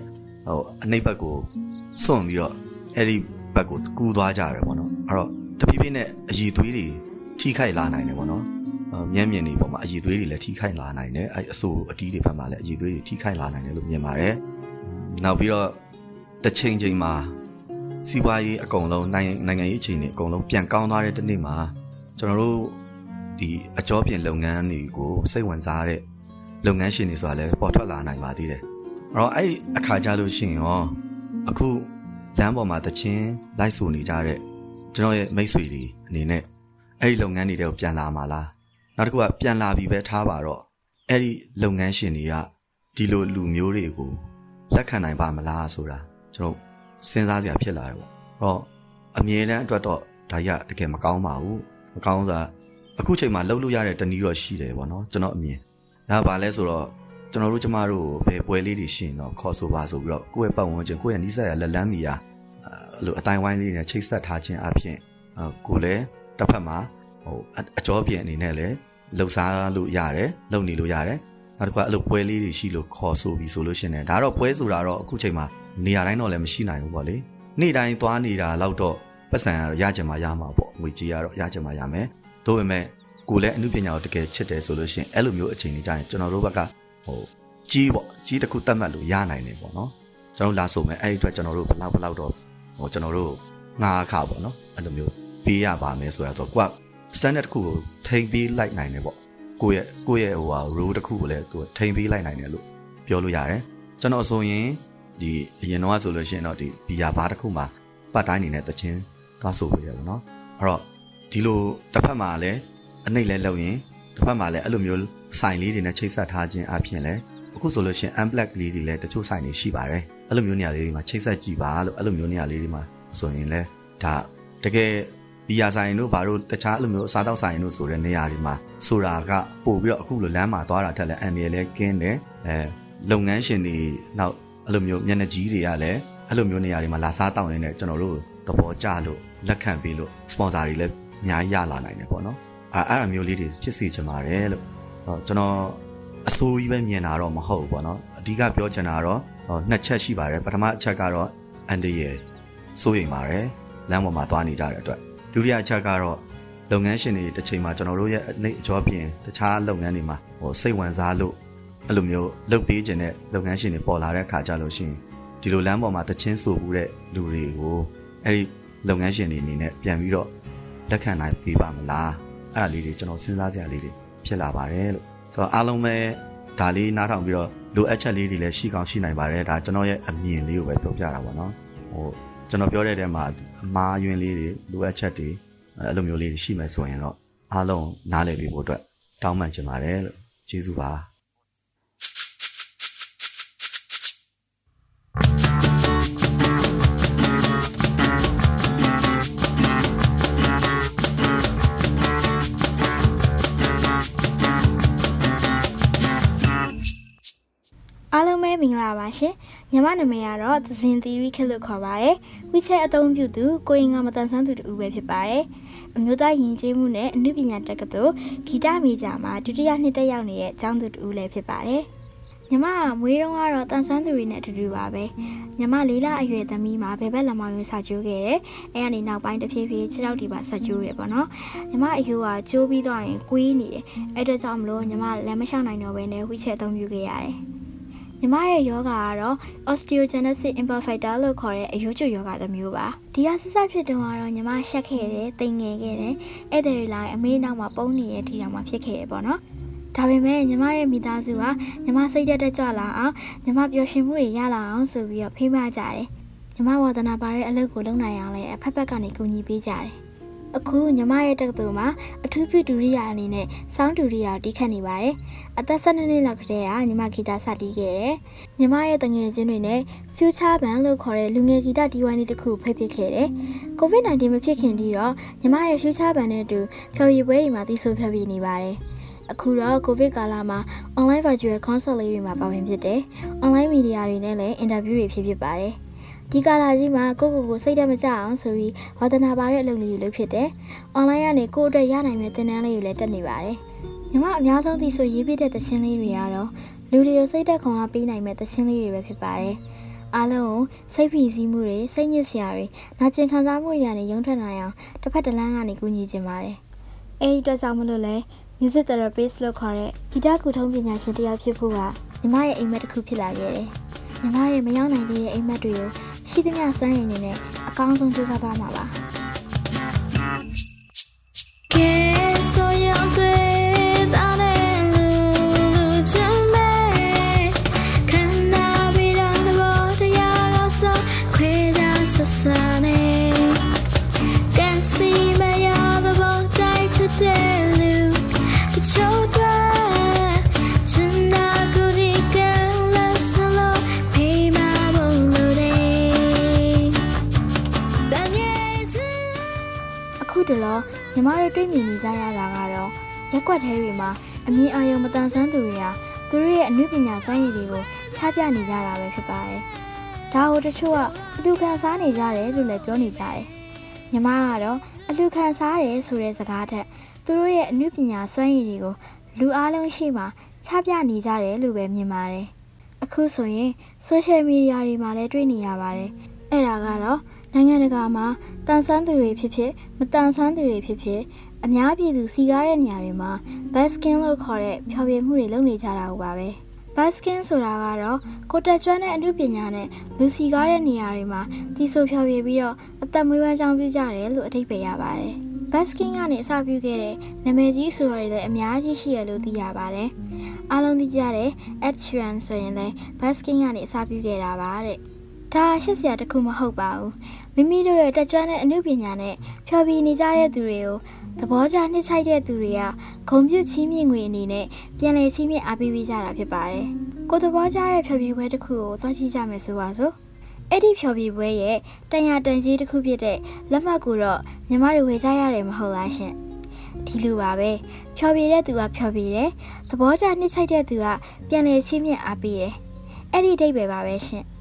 ဟိုအနှိပ်ဘက်ကိုစွန့်ပြီးတော့အဲ့ဒီဘက်ကိုကူးသွားကြတယ်ပေါ့နော်အဲ့တော့တဖြည်းဖြည်းနဲ့အည်သွေးတွေထိခိုက်လာနိုင်တယ်ပေါ့နော်မျက်မြင်တွေပေါ်မှာအည်သွေးတွေလည်းထိခိုက်လာနိုင်တယ်အဲ့အဆိုအတီးတွေဘက်မှာလည်းအည်သွေးတွေထိခိုက်လာနိုင်တယ်လို့မြင်ပါတယ်နောက်ပြီးတော့တစ်ချိန်ချိန်မှာစီးပွားရေးအကုန်လုံးနိုင်ငံနိုင်ငံရေးအခြေအနေအကုန်လုံးပြန်ကောင်းသွားတဲ့တစ်နေ့မှာကျွန်တော်တို့ ဒီအကြောပြင်လုပ်ငန်းတွေကိုစိတ်ဝင်စားတဲ့လုပ်ငန်းရှင်တွေဆိုတာလည်းပေါ်ထွက်လာနိုင်ပါသေးတယ်။အဲ့တော့အဲ့အခါကြလို့ရှိရင်ရောအခုလမ်းပေါ်မှာတချင်းလိုက်ဆိုနေကြတဲ့ကျွန်တော်ရဲ့မိတ်ဆွေတွေအနေနဲ့အဲ့ဒီလုပ်ငန်းတွေတွေကိုပြန်လာမှာလား။နောက်တစ်ခုကပြန်လာပြီပဲထားပါတော့အဲ့ဒီလုပ်ငန်းရှင်တွေကဒီလိုလူမျိုးတွေကိုလက်ခံနိုင်ပါမလားဆိုတာကျွန်တော်စဉ်းစားစရာဖြစ်လာတယ်ပေါ့။အဲ့တော့အမြဲတမ်းအတွက်တော့ဒါရတကယ်မကောင်းပါဘူး။မကောင်းဆိုတာ အခုချိန်မှာလှုပ်လို့ရတဲ့တနည်းတော့ရှိတယ်ပေါ့နော်ကျွန်တော်အမြင်ဒါပါလဲဆိုတော့ကျွန်တော်တို့ကျမတို့ဘယ်ပွဲလေးတွေရှိရင်တော့ခေါ်ဆိုပါဆိုပြီးတော့ကိုယ့်ရဲ့ပတ်ဝန်းကျင်ကိုယ့်ရဲ့နီးစပ်ရာလက်လန်းမီယာအဲ့လိုအတိုင်းဝိုင်းလေးနဲ့ချိတ်ဆက်ထားခြင်းအပြင်ကိုလည်းတစ်ဖက်မှာဟိုအကြောပြင်အနေနဲ့လည်းလှုပ်ရှားလို့ရတယ်လှုပ်နေလို့ရတယ်နောက်တစ်ခါအဲ့လိုပွဲလေးတွေရှိလို့ခေါ်ဆိုပြီးဆိုလို့ရှင်တယ်ဒါတော့ပွဲဆိုတာတော့အခုချိန်မှာနေရာတိုင်းတော့လည်းမရှိနိုင်ဘူးပေါ့လေနေ့တိုင်းသွားနေတာလောက်တော့ပတ်စံကတော့ရကြမှာရမှာပေါ့ငွေကြေးကတော့ရကြမှာရမယ် ဒါပေမဲ့ကိုလည်းအမှုပညာကိုတကယ်ချစ်တယ်ဆိုလို့ရှင်အဲ့လိုမျိုးအချိန်ကြီးကြရင်ကျွန်တော်တို့ဘက်ကဟိုကြီးပေါ့ကြီးတစ်ခုတတ်မှတ်လို့ရနိုင်တယ်ပေါ့နော်ကျွန်တော်လာဆိုမယ်အဲ့ဒီအတွက်ကျွန်တော်တို့ဘလောက်ဘလောက်တော့ဟိုကျွန်တော်တို့ငါးအခါပေါ့နော်အဲ့လိုမျိုးပေးရပါမယ်ဆိုရတော့ကိုက standard တစ်ခုကိုထိန်းပေးလိုက်နိုင်တယ်ပေါ့ကိုယ့်ရဲ့ကိုယ့်ရဲ့ဟိုဟာ role တစ်ခုကိုလည်းသူထိန်းပေးလိုက်နိုင်တယ်လို့ပြောလို့ရတယ်ကျွန်တော်ဆိုရင်ဒီအရင်တော့ဆိုလို့ရှိရင်တော့ဒီဘီယာဘားတစ်ခုမှာပတ်တိုင်းနေနဲ့တချင်းသွားဆိုပေးရပါတော့အဲ့တော့ ဒီလိုတစ်ဖက်မှာလည်းအနှိမ့်လဲလုပ်ရင်တစ်ဖက်မှာလည်းအဲ့လိုမျိုးဆိုင်လေးတွေနဲ့ချိတ်ဆက်ထားခြင်းအပြင်လည်းအခုဆိုလို့ရှိရင် unblack လေးတွေလည်းတချို့ဆိုင်တွေရှိပါတယ်အဲ့လိုမျိုးနေရာလေးတွေမှာချိတ်ဆက်ကြည့်ပါလို့အဲ့လိုမျိုးနေရာလေးတွေမှာဆိုရင်လည်းဒါတကယ်ဘီယာဆိုင်တို့ဘာလို့တခြားအဲ့လိုမျိုးအစားတောက်ဆိုင်တို့ဆိုတဲ့နေရာတွေမှာဆိုတာကပို့ပြီးတော့အခုလိုလမ်းမှာသွားတာထက်လည်းအန်ဒီလည်းကင်းတယ်အဲလုပ်ငန်းရှင်တွေနောက်အဲ့လိုမျိုးမျက်နှာကြီးတွေကလည်းအဲ့လိုမျိုးနေရာတွေမှာလာစားတောင်းနေတဲ့ကျွန်တော်တို့သဘောကျလို့လက်ခံပေးလို့ sponsor တွေလည်း အများကြီးရလာနိုင်တယ်ပေါ့နော်အဲအဲ့အမျိုးလေးတွေဖြစ်စေချင်ပါတယ်လို့ဟောကျွန်တော်အဆိုးကြီးပဲမြင်တာတော့မဟုတ်ဘူးပေါ့နော်အဓိကပြောချင်တာကတော့နှစ်ချက်ရှိပါတယ်ပထမအချက်ကတော့အန်ဒီရဲ့စိုးရိမ်ပါတယ်လမ်းပေါ်မှာသွားနေကြတဲ့အတွက်ဒုတိယအချက်ကတော့လုပ်ငန်းရှင်တွေတစ်ချိန်မှာကျွန်တော်တို့ရဲ့အနေအကျော်ပြင်တခြားလုပ်ငန်းတွေမှာဟိုစိတ်ဝင်စားလို့အဲ့လိုမျိုးလုပ်ပေးခြင်းတဲ့လုပ်ငန်းရှင်တွေပေါ်လာတဲ့အခါကျလို့ရှိရင်ဒီလိုလမ်းပေါ်မှာတချင်းဆိုဘူးတဲ့လူတွေကိုအဲ့ဒီလုပ်ငန်းရှင်တွေအနေနဲ့ပြန်ပြီးတော့ လက်ခံနိုင်ပေးပါမလားအဲ့ဒါလေးတွေကျွန်တော်စဉ်းစားစရာလေးတွေဖြစ်လာပါတယ်လို့ဆိုတော့အားလုံးပဲဒါလေးနားထောင်ပြီးတော့လိုအပ်ချက်လေးတွေလည်းရှိကောင်းရှိနိုင်ပါတယ်ဒါကျွန်တော်ရဲ့အမြင်လေးကိုပဲပြောပြတာပေါ့နော်ဟိုကျွန်တော်ပြောတဲ့တဲမှာအမားယွင်းလေးတွေလိုအပ်ချက်တွေအဲ့လိုမျိုးလေးတွေရှိမယ်ဆိုရင်တော့အားလုံးနားလည်ပြီးဖို့အတွက်တောင်းပန်ချင်ပါတယ်လို့ကျေးဇူးပါ ပါရှင်ညီမနာမည်ကတော့သဇင်သီရီခက်လို့ခေါ်ပါတယ်ဝိချက်အသုံးပြုသူကိုရင်ကမတန်ဆွမ်းသူတူပဲဖြစ်ပါတယ်အမျိုးသားယဉ်ကျေးမှုနဲ့အနုပညာတက္ကသိုလ်ဂီတမီဂျာမှာဒုတိယနှစ်တက်ရောက်နေတဲ့ကျောင်းသူတူလည်းဖြစ်ပါတယ်ညီမကမွေးတုန်းကတော့တန်ဆွမ်းသူတွေနဲ့အတူတူပါပဲညီမလေးလအရွယ်သမီးမှာဘယ်ဘက်လက်မောင်ယူစာကျိုးခဲ့တယ်အဲကနေနောက်ပိုင်းတဖြည်းဖြည်းခြေထောက်ဒီပါစာကျိုးရပေါ့နော်ညီမအယူကကျိုးပြီးတော့ရင်ကွေးနေတယ်အဲ့ဒါကြောင့်မလို့ညီမလက်မလျှောက်နိုင်တော့ဘဲနဲ့ဝိချက်အသုံးပြုခဲ့ရတယ် ညီမရဲ့ယောဂါကတော့ osteogenesis imperfecta လို့ခေါ်တဲ့အယိုးကျွယောဂါတစ်မျိုးပါဒီကဆဆဖြစ်တုန်းကတော့ညီမရှက်ခဲ့တယ်တိမ်ငယ်ခဲ့တယ်အဲ့ဒါတွေလိုက်အမေနောက်မှာပုံနေရတဲ့ထီတောင်မှဖြစ်ခဲ့ရပေါ့နော်ဒါပေမဲ့ညီမရဲ့မိသားစုကညီမစိတ်တက်တက်ကြွလာအောင်ညီမပျော်ရွှင်မှုတွေရလာအောင်ဆိုပြီးတော့ဖိမကြတယ်ညီမဝါသနာပါတဲ့အလုပ်ကိုလုပ်နိုင်အောင်လည်းအဖက်ဖက်ကနေကူညီပေးကြတယ် အခုညီမရဲ့တက္ကသိုလ်မှာအထူးပြုဒူရိယာအနေနဲ့စောင်းဒူရိယာတီးခတ်နေပါတယ်။အသက်12နှစ်လောက်ကတည်းကညီမဂီတစတီးခဲ့တယ်။ညီမရဲ့တငယ်ချင်းတွေနဲ့ Future Band လို့ခေါ်တဲ့လူငယ်ဂီတတီးဝိုင်းလေးတစ်ခုဖိတ်ဖြစ်ခဲ့တယ်။ COVID-19 မဖြစ်ခင်တီးတော့ညီမရဲ့ Future Band နဲ့အတူဖျော်ရည်ပွဲတွေမှာတီးဆိုဖျော်ပြနေပါတယ်။အခုတော့ COVID ကာလမှာ online virtual concert လေးတွေမှာပါဝင်ဖြစ်တယ်။ online media တွေနဲ့လည်း interview တွေဖြစ်ဖြစ်ပါတယ်။ ဒီကာလာကြီးမှာကိုကိုကိုစိတ်ဓာတ်မကျအောင်ဆိုပြီးဝါသနာပါတဲ့အလုပ်လေးတွေလုပ်ဖြစ်တယ်။ online ကနေကိုအတွက်ရနိုင်မဲ့သင်တန်းလေးတွေလည်းတက်နေပါတယ်။ညီမအများဆုံးသိဆိုရေးပြတဲ့သချင်းလေးတွေကတော့လူတွေကိုစိတ်သက်ခွန်အားပေးနိုင်မဲ့သချင်းလေးတွေပဲဖြစ်ပါတယ်။အားလုံးကိုစိတ်ဖိစီးမှုတွေစိတ်ညစ်စရာတွေနာကျင်ခံစားမှုတွေကနေရုံထွက်နိုင်အောင်တစ်ဖက်တစ်လမ်းကနေကူညီခြင်းပါတယ်။အဲဒီအတွက်ကြောင့်မလို့လဲ music therapist လို့ခေါ်တဲ့ဂီတကုထုံးပညာရှင်တစ်ယောက်ဖြစ်ဖို့ကညီမရဲ့အိမ်မက်တစ်ခုဖြစ်လာခဲ့တယ်။ ညီမရဲ့မရောက်နိုင်သေးတဲ့အိမ်မက်တွေကိုရှိသမျှစွမ်းရည်နဲ့အကောင်းဆုံးကြိုးစားသွားမှာပါကဲဆိုရ တလောညီမတို့တွေ့မြင်နေကြရတာကတော့ရက်ွက်သေးတွေမှာအမြင်အာရုံမတန်ဆွမ်းသူတွေဟာသူတို့ရဲ့အနုပညာစွမ်းရည်တွေကိုချပြနေကြတာပဲဖြစ်ပါတယ်။ဒါကိုတချို့ကအလူခံစားနေကြတယ်လို့လည်းပြောနေကြတယ်။ညီမကတော့အလူခံစားတယ်ဆိုတဲ့စကားထက်သူတို့ရဲ့အနုပညာစွမ်းရည်တွေကိုလူအားလုံးရှိမှချချပြနေကြတယ်လို့ပဲမြင်ပါတယ်အခုဆိုရင် social media တွေမှာလည်းတွေ့နေရပါတယ်အဲ့ဒါကတော့ နိုင်ငံတကာမှာတန်ဆွမ်းသူတွေဖြစ်ဖြစ်မတန်ဆွမ်းသူတွေဖြစ်ဖြစ်အများပြည်သူစီကားတဲ့နေရာတွေမှာ basking လို့ခေါ်တဲ့ဖျော်ဖြေမှုတွေလုပ်နေကြတာဟုတ်ပါပဲ basking ဆိုတာကတော့ကိုတက်ကျွမ်းတဲ့အမှုပညာနဲ့လူစီကားတဲ့နေရာတွေမှာတီဆိုဖျော်ဖြေပြီးတော့အသက်မွေးဝမ်းကြောင်းပြုကြတယ်လို့အထိပ္ပယ်ရပါတယ် basking ကနေအစပြုခဲ့တဲ့နာမည်ကြီးဆိုတော်တွေလည်းအများကြီးရှိရလို့သိရပါတယ်အားလုံးသိကြတဲ့ Ed Sheeran ဆိုရင်လည်း basking ကနေအစပြုခဲ့တာပါတဲ့ ဒါရှစ်စရာတခုမဟုတ်ပါဘူးမိမိတို့ရဲ့တက်ကြွတဲ့အမှုပညာနဲ့ဖျော်ဖြေနေကြတဲ့သူတွေကိုသဘောကျနှစ်ချိုက်တဲ့သူတွေကဂုံပြုတ်ချီးမြှင့်ငွေအနေနဲ့ပြန်လည်ချီးမြှင့်အားပေးပေးကြတာဖြစ်ပါတယ်။ကိုသဘောကျတဲ့ဖျော်ဖြေပွဲတစ်ခုကိုသွားကြည့်ကြမယ်ဆိုပါစို့။အဲ့ဒီဖျော်ဖြေပွဲရဲ့တန်ရာတန်ကြီးတစ်ခုဖြစ်တဲ့လက်မှတ်ကိုတော့ညီမတို့ဝယ်ကြရတယ်မဟုတ်လားရှင်။ဒီလိုပါပဲ။ဖျော်ဖြေတဲ့သူကဖျော်ဖြေတယ်။သဘောကျနှစ်ချိုက်တဲ့သူကပြန်လည်ချီးမြှင့်အားပေးတယ်။အဲ့ဒီအဓိပ္ပာယ်ပါပဲရှင်။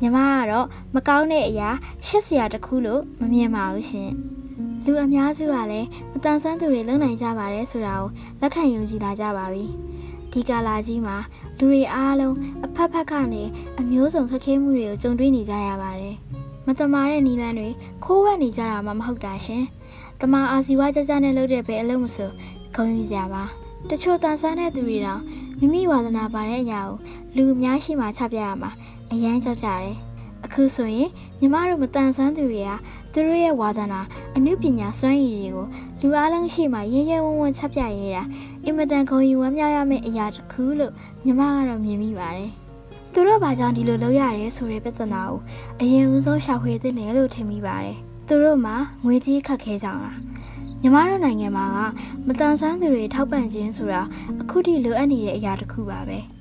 ညီမကတော့မကောင်းတဲ့အရာရှက်စရာတစ်ခုလို့မမြင်ပါဘူးရှင်။လူအများစုကလည်းမတန်ဆွမ်းသူတွေလုံနိုင်ကြပါတယ်ဆိုတာကိုလက်ခံယုံကြည်လာကြပါပြီဒီကာလာကြီးမှာလူတွေအားလုံးအဖက်ဖက်ကနေအမျိုးစုံခက်ခဲမှုတွေကိုကြုံတွေ့နေကြရပါတယ်မတမာတဲ့နီလန်းတွေခိုးဝှက်နေကြတာမှမဟုတ်တာရှင်တမာအာစီဝါကြကြနဲ့လုပ်တဲ့ဘယ်အလုပ်မဆိုဂုဏ်ယူစရာပါတချို့တန်ဆွမ်းတဲ့သူတွေတောင်မိမိဝါသနာပါတဲ့အရာကိုလူအများရှိမှချပြရမှာ အရန်ကြောက်ကြတယ်အခုဆိုရင်ညီမတို့မတန်ဆွမ်းသူတွေကသူတို့ရဲ့ဝါသနာအနုပညာစွမ်းရည်တွေကိုလူအားလုံးရှိမှရဲရဲဝံ့ဝံ့ချပြရဲတာအင်မတန်ဂုဏ်ယူဝမ်းမြောက်ရမယ့်အရာတစ်ခုလို့ညီမကတော့မြင်မိပါတယ်။သူတို့ဘာကြောင့်ဒီလိုလုပ်ရတယ်ဆိုတဲ့ပြဿနာကိုအရင်ဦးဆုံးရှာဖွေသင့်တယ်လို့ထင်မိပါတယ်။သူတို့မှာငွေကြီးခက်ခဲကြလား။ညီမတို့နိုင်ငံမှာကမတန်ဆန်းသူတွေထောက်ပံ့ခြင်းဆိုတာအခုထိလိုအပ်နေတဲ့အရာတစ်ခုပါပဲ။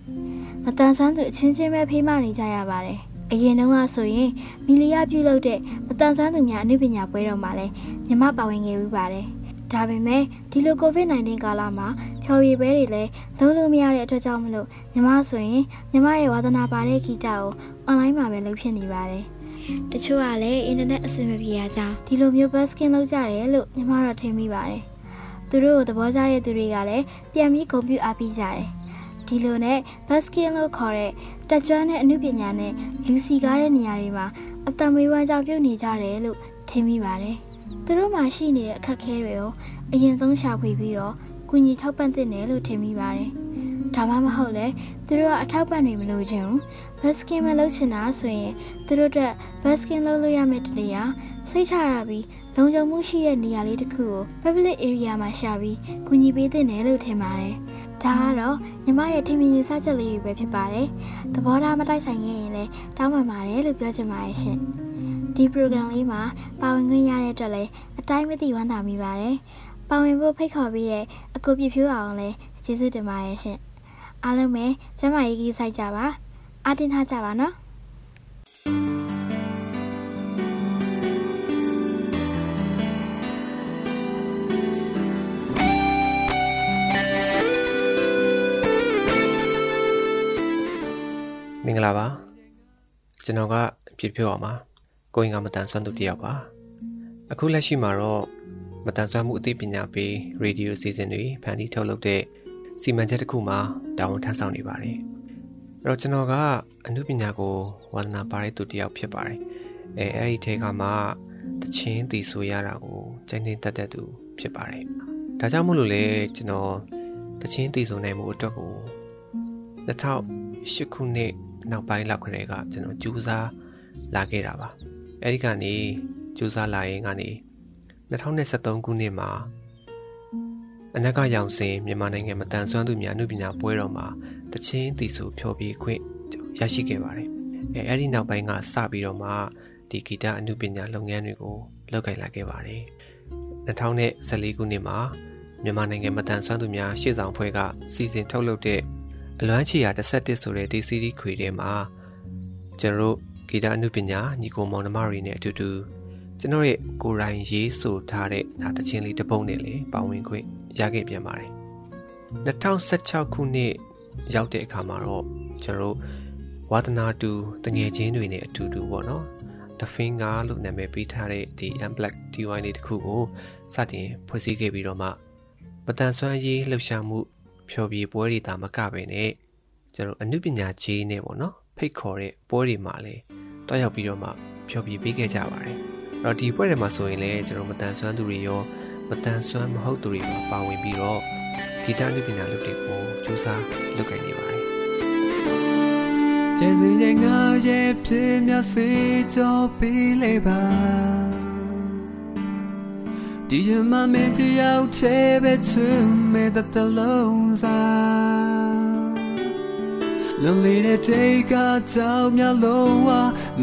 မတန်ဆန်းသူအချင်းချင်းပဲဖေးမနေကြရပါတယ်။အရင်တုန်းကဆိုရင်မီလီယာပြုလုပ်တဲ့မတန်ဆန်းသူများအနုပညာပွဲတော်မှာလည်းညီမပါဝင်ခဲ့ပြီးပါတယ်။ဒါပေမဲ့ဒီလို COVID-19 ကာလမှာဖျော်ဖြေပွဲတွေလည်းလုံးလုံးမရတဲ့အတွက်ကြောင့်မလို့ညီမဆိုရင်ညီမရဲ့ဝါသနာပါတဲ့ဂီတကိုအွန်လိုင်းမှာပဲလုပ်ဖြစ်နေပါတယ်။တချို့ကလည်းအင်တာနက်အဆင်မပြေရကြောင်းဒီလိုမျိုး busking လုပ်ကြတယ်လို့ညီမတော့ထင်မိပါတယ်။သူတို့ကိုသဘောကျတဲ့သူတွေကလည်းပြန်ပြီးဂုဏ်ပြုအားပေးကြတယ်။ ဒီလိုနဲ့ basking လို့ခေါ်တဲ့တက်ကြွတဲ့အမှုပညာနဲ့လူစီကားတဲ့နေရာတွေမှာအတမွေးဝမ်းကြောင့်ပြုတ်နေကြတယ်လို့ထင်မိပါတယ်။သူတို့မှာရှိနေတဲ့အခက်အခဲတွေကိုအရင်ဆုံးရှာဖွေပြီးတော့ကုညီထောက်ပံ့သင့်တယ်လို့ထင်မိပါတယ်။ဒါမှမဟုတ်လေသူတို့ကအထောက်ပံ့တွေမလိုချင်ဘူး basking မလုပ်ချင်တာဆိုရင်သူတို့အတွက် basking လုပ်လို့ရမယ့်တလေရာစိတ်ချရပြီးလုံခြုံမှုရှိတဲ့နေရာလေးတစ်ခုကို public area မှာရှာပြီးကူညီပေးသင့်တယ်လို့ထင်ပါတယ်။ ဒါကတော့ညီမရဲ့ထင်မြင်ယူဆချက်လေးတွေပဲဖြစ်ပါတယ်။သဘောထားမတိုက်ဆိုင်ခဲ့ရင်လည်းတောင်းပန်ပါတယ်လို့ပြောချင်ပါတယ်ရှင်။ဒီ program လေးမှာပါဝင်ခွင့်ရတဲ့အတွက်လည်းအတိုင်းမသိဝမ်းသာမိပါတယ်။ပါဝင်ဖို့ဖိတ်ခေါ်ပြီးတဲ့အကူပြဖြိုးအောင်လည်းကျေးဇူးတင်ပါတယ်ရှင်။အားလုံးပဲကျမရေးကြီးစိုက်ကြပါ။အားတင်ထားကြပါနော်။ ဂလာပါကျွန်တော်ကပြပြအောင်ပါကိုရင်ကမတန်ဆွမ်းသူတယောက်ပါအခုလက်ရှိမှာတော့မတန်ဆွမ်းမှုအသိပညာပေးရေဒီယိုစီစဉ်တွေဖန်တီးထုတ်လုပ်တဲ့စီမံချက်တစ်ခုမှာတာဝန်ထမ်းဆောင်နေပါတယ်အဲ့တော့ကျွန်တော်ကအမှုပညာကိုဝါသနာပါတဲ့သူတယောက်ဖြစ်ပါတယ်အဲအဲ့ဒီထဲကမှတချင်းတည်ဆိုရတာကိုကျင်းနေတတ်တဲ့သူဖြစ်ပါတယ်ဒါကြောင့်မို့လို့လေကျွန်တော်တချင်းတည်ဆိုနိုင်မှုအတွက်ကို2008ခုနှစ် နောက်ပိုင်းလောက်ခရဲကကျွန်တော်ကြိုးစားလာခဲ့တာပါအဲ့ဒီကနေကြိုးစားလာရင်ကနေ2023ခုနှစ်မှာအနက်ကရောင်စင်မြန်မာနိုင်ငံမတန်ဆွမ်းသူများအမှုပညာပွဲတော်မှာတချင်းတီဆိုဖျော်ဖြေခွင့်ရရှိခဲ့ပါတယ်အဲအဲ့ဒီနောက်ပိုင်းကစပြီးတော့မှဒီဂီတအမှုပညာလုပ်ငန်းတွေကိုလုပ်ကိုင်လာခဲ့ပါတယ်2014ခုနှစ်မှာမြန်မာနိုင်ငံမတန်ဆွမ်းသူများရှေ့ဆောင်ဖွဲ့ကစီစဉ်ထုတ်လုပ်တဲ့ အလွမ်းချီယာ11ဆိုတဲ့ဒီစီရီခွေထဲမှာကျွန်တော်တို့ဂီတအနုပညာညီကိုမောင်နှမတွေနဲ့အတူတူကျွန်တော်ရဲ့ကိုယ်တိုင်ရေးဆိုထားတဲ့ဒါတခြင်းလေးတစ်ပုဒ်နဲ့လည်းပါဝင်ခွင့်ရခဲ့ပြန်ပါတယ်2016ခုနှစ်ရောက်တဲ့အခါမှာတော့ကျွန်တော်ဝါသနာတူတငယ်ချင်းတွေနဲ့အတူတူပေါ့နော် The Finger လို့နာမည်ပေးထားတဲ့ဒီ Unblack DIY လေးတစ်ခုကိုစတင်ဖွဲ့စည်းခဲ့ပြီးတော့မှမတန်ဆွမ်းရေးလှုပ်ရှားမှု ဖျော်ဖြေပွဲတွေတာမကပဲနဲ့ကျွန်တော်အနုပညာကြီးနဲ့ပေါ့နော်ဖိတ်ခေါ်တဲ့ပွဲတွေမှာလည်းတွားရောက်ပြီးတော့မှဖျော်ဖြေပေးခဲ့ကြပါတယ်အဲ့တော့ဒီပွဲတွေမှာဆိုရင်လည်းကျွန်တော်မတန်ဆွမ်းသူတွေရောမတန်ဆွမ်းမဟုတ်သူတွေပါပါဝင်ပြီးတော့ဂီတအနုပညာလုပ်တွေကိုစူးစမ်းလုပ်ကိုင်နေပါတယ်ကျေးဇူးရဲ့ငါရဲ့ဖြစ်မြစေကြောပေးလေပါ ဒီမမင်းတယောက်ထဲပဲချင်မဲ့တဲ့တလုံးစားလုံးလေးတဲ့တိတ်ကကြောင်မြလုံးဝ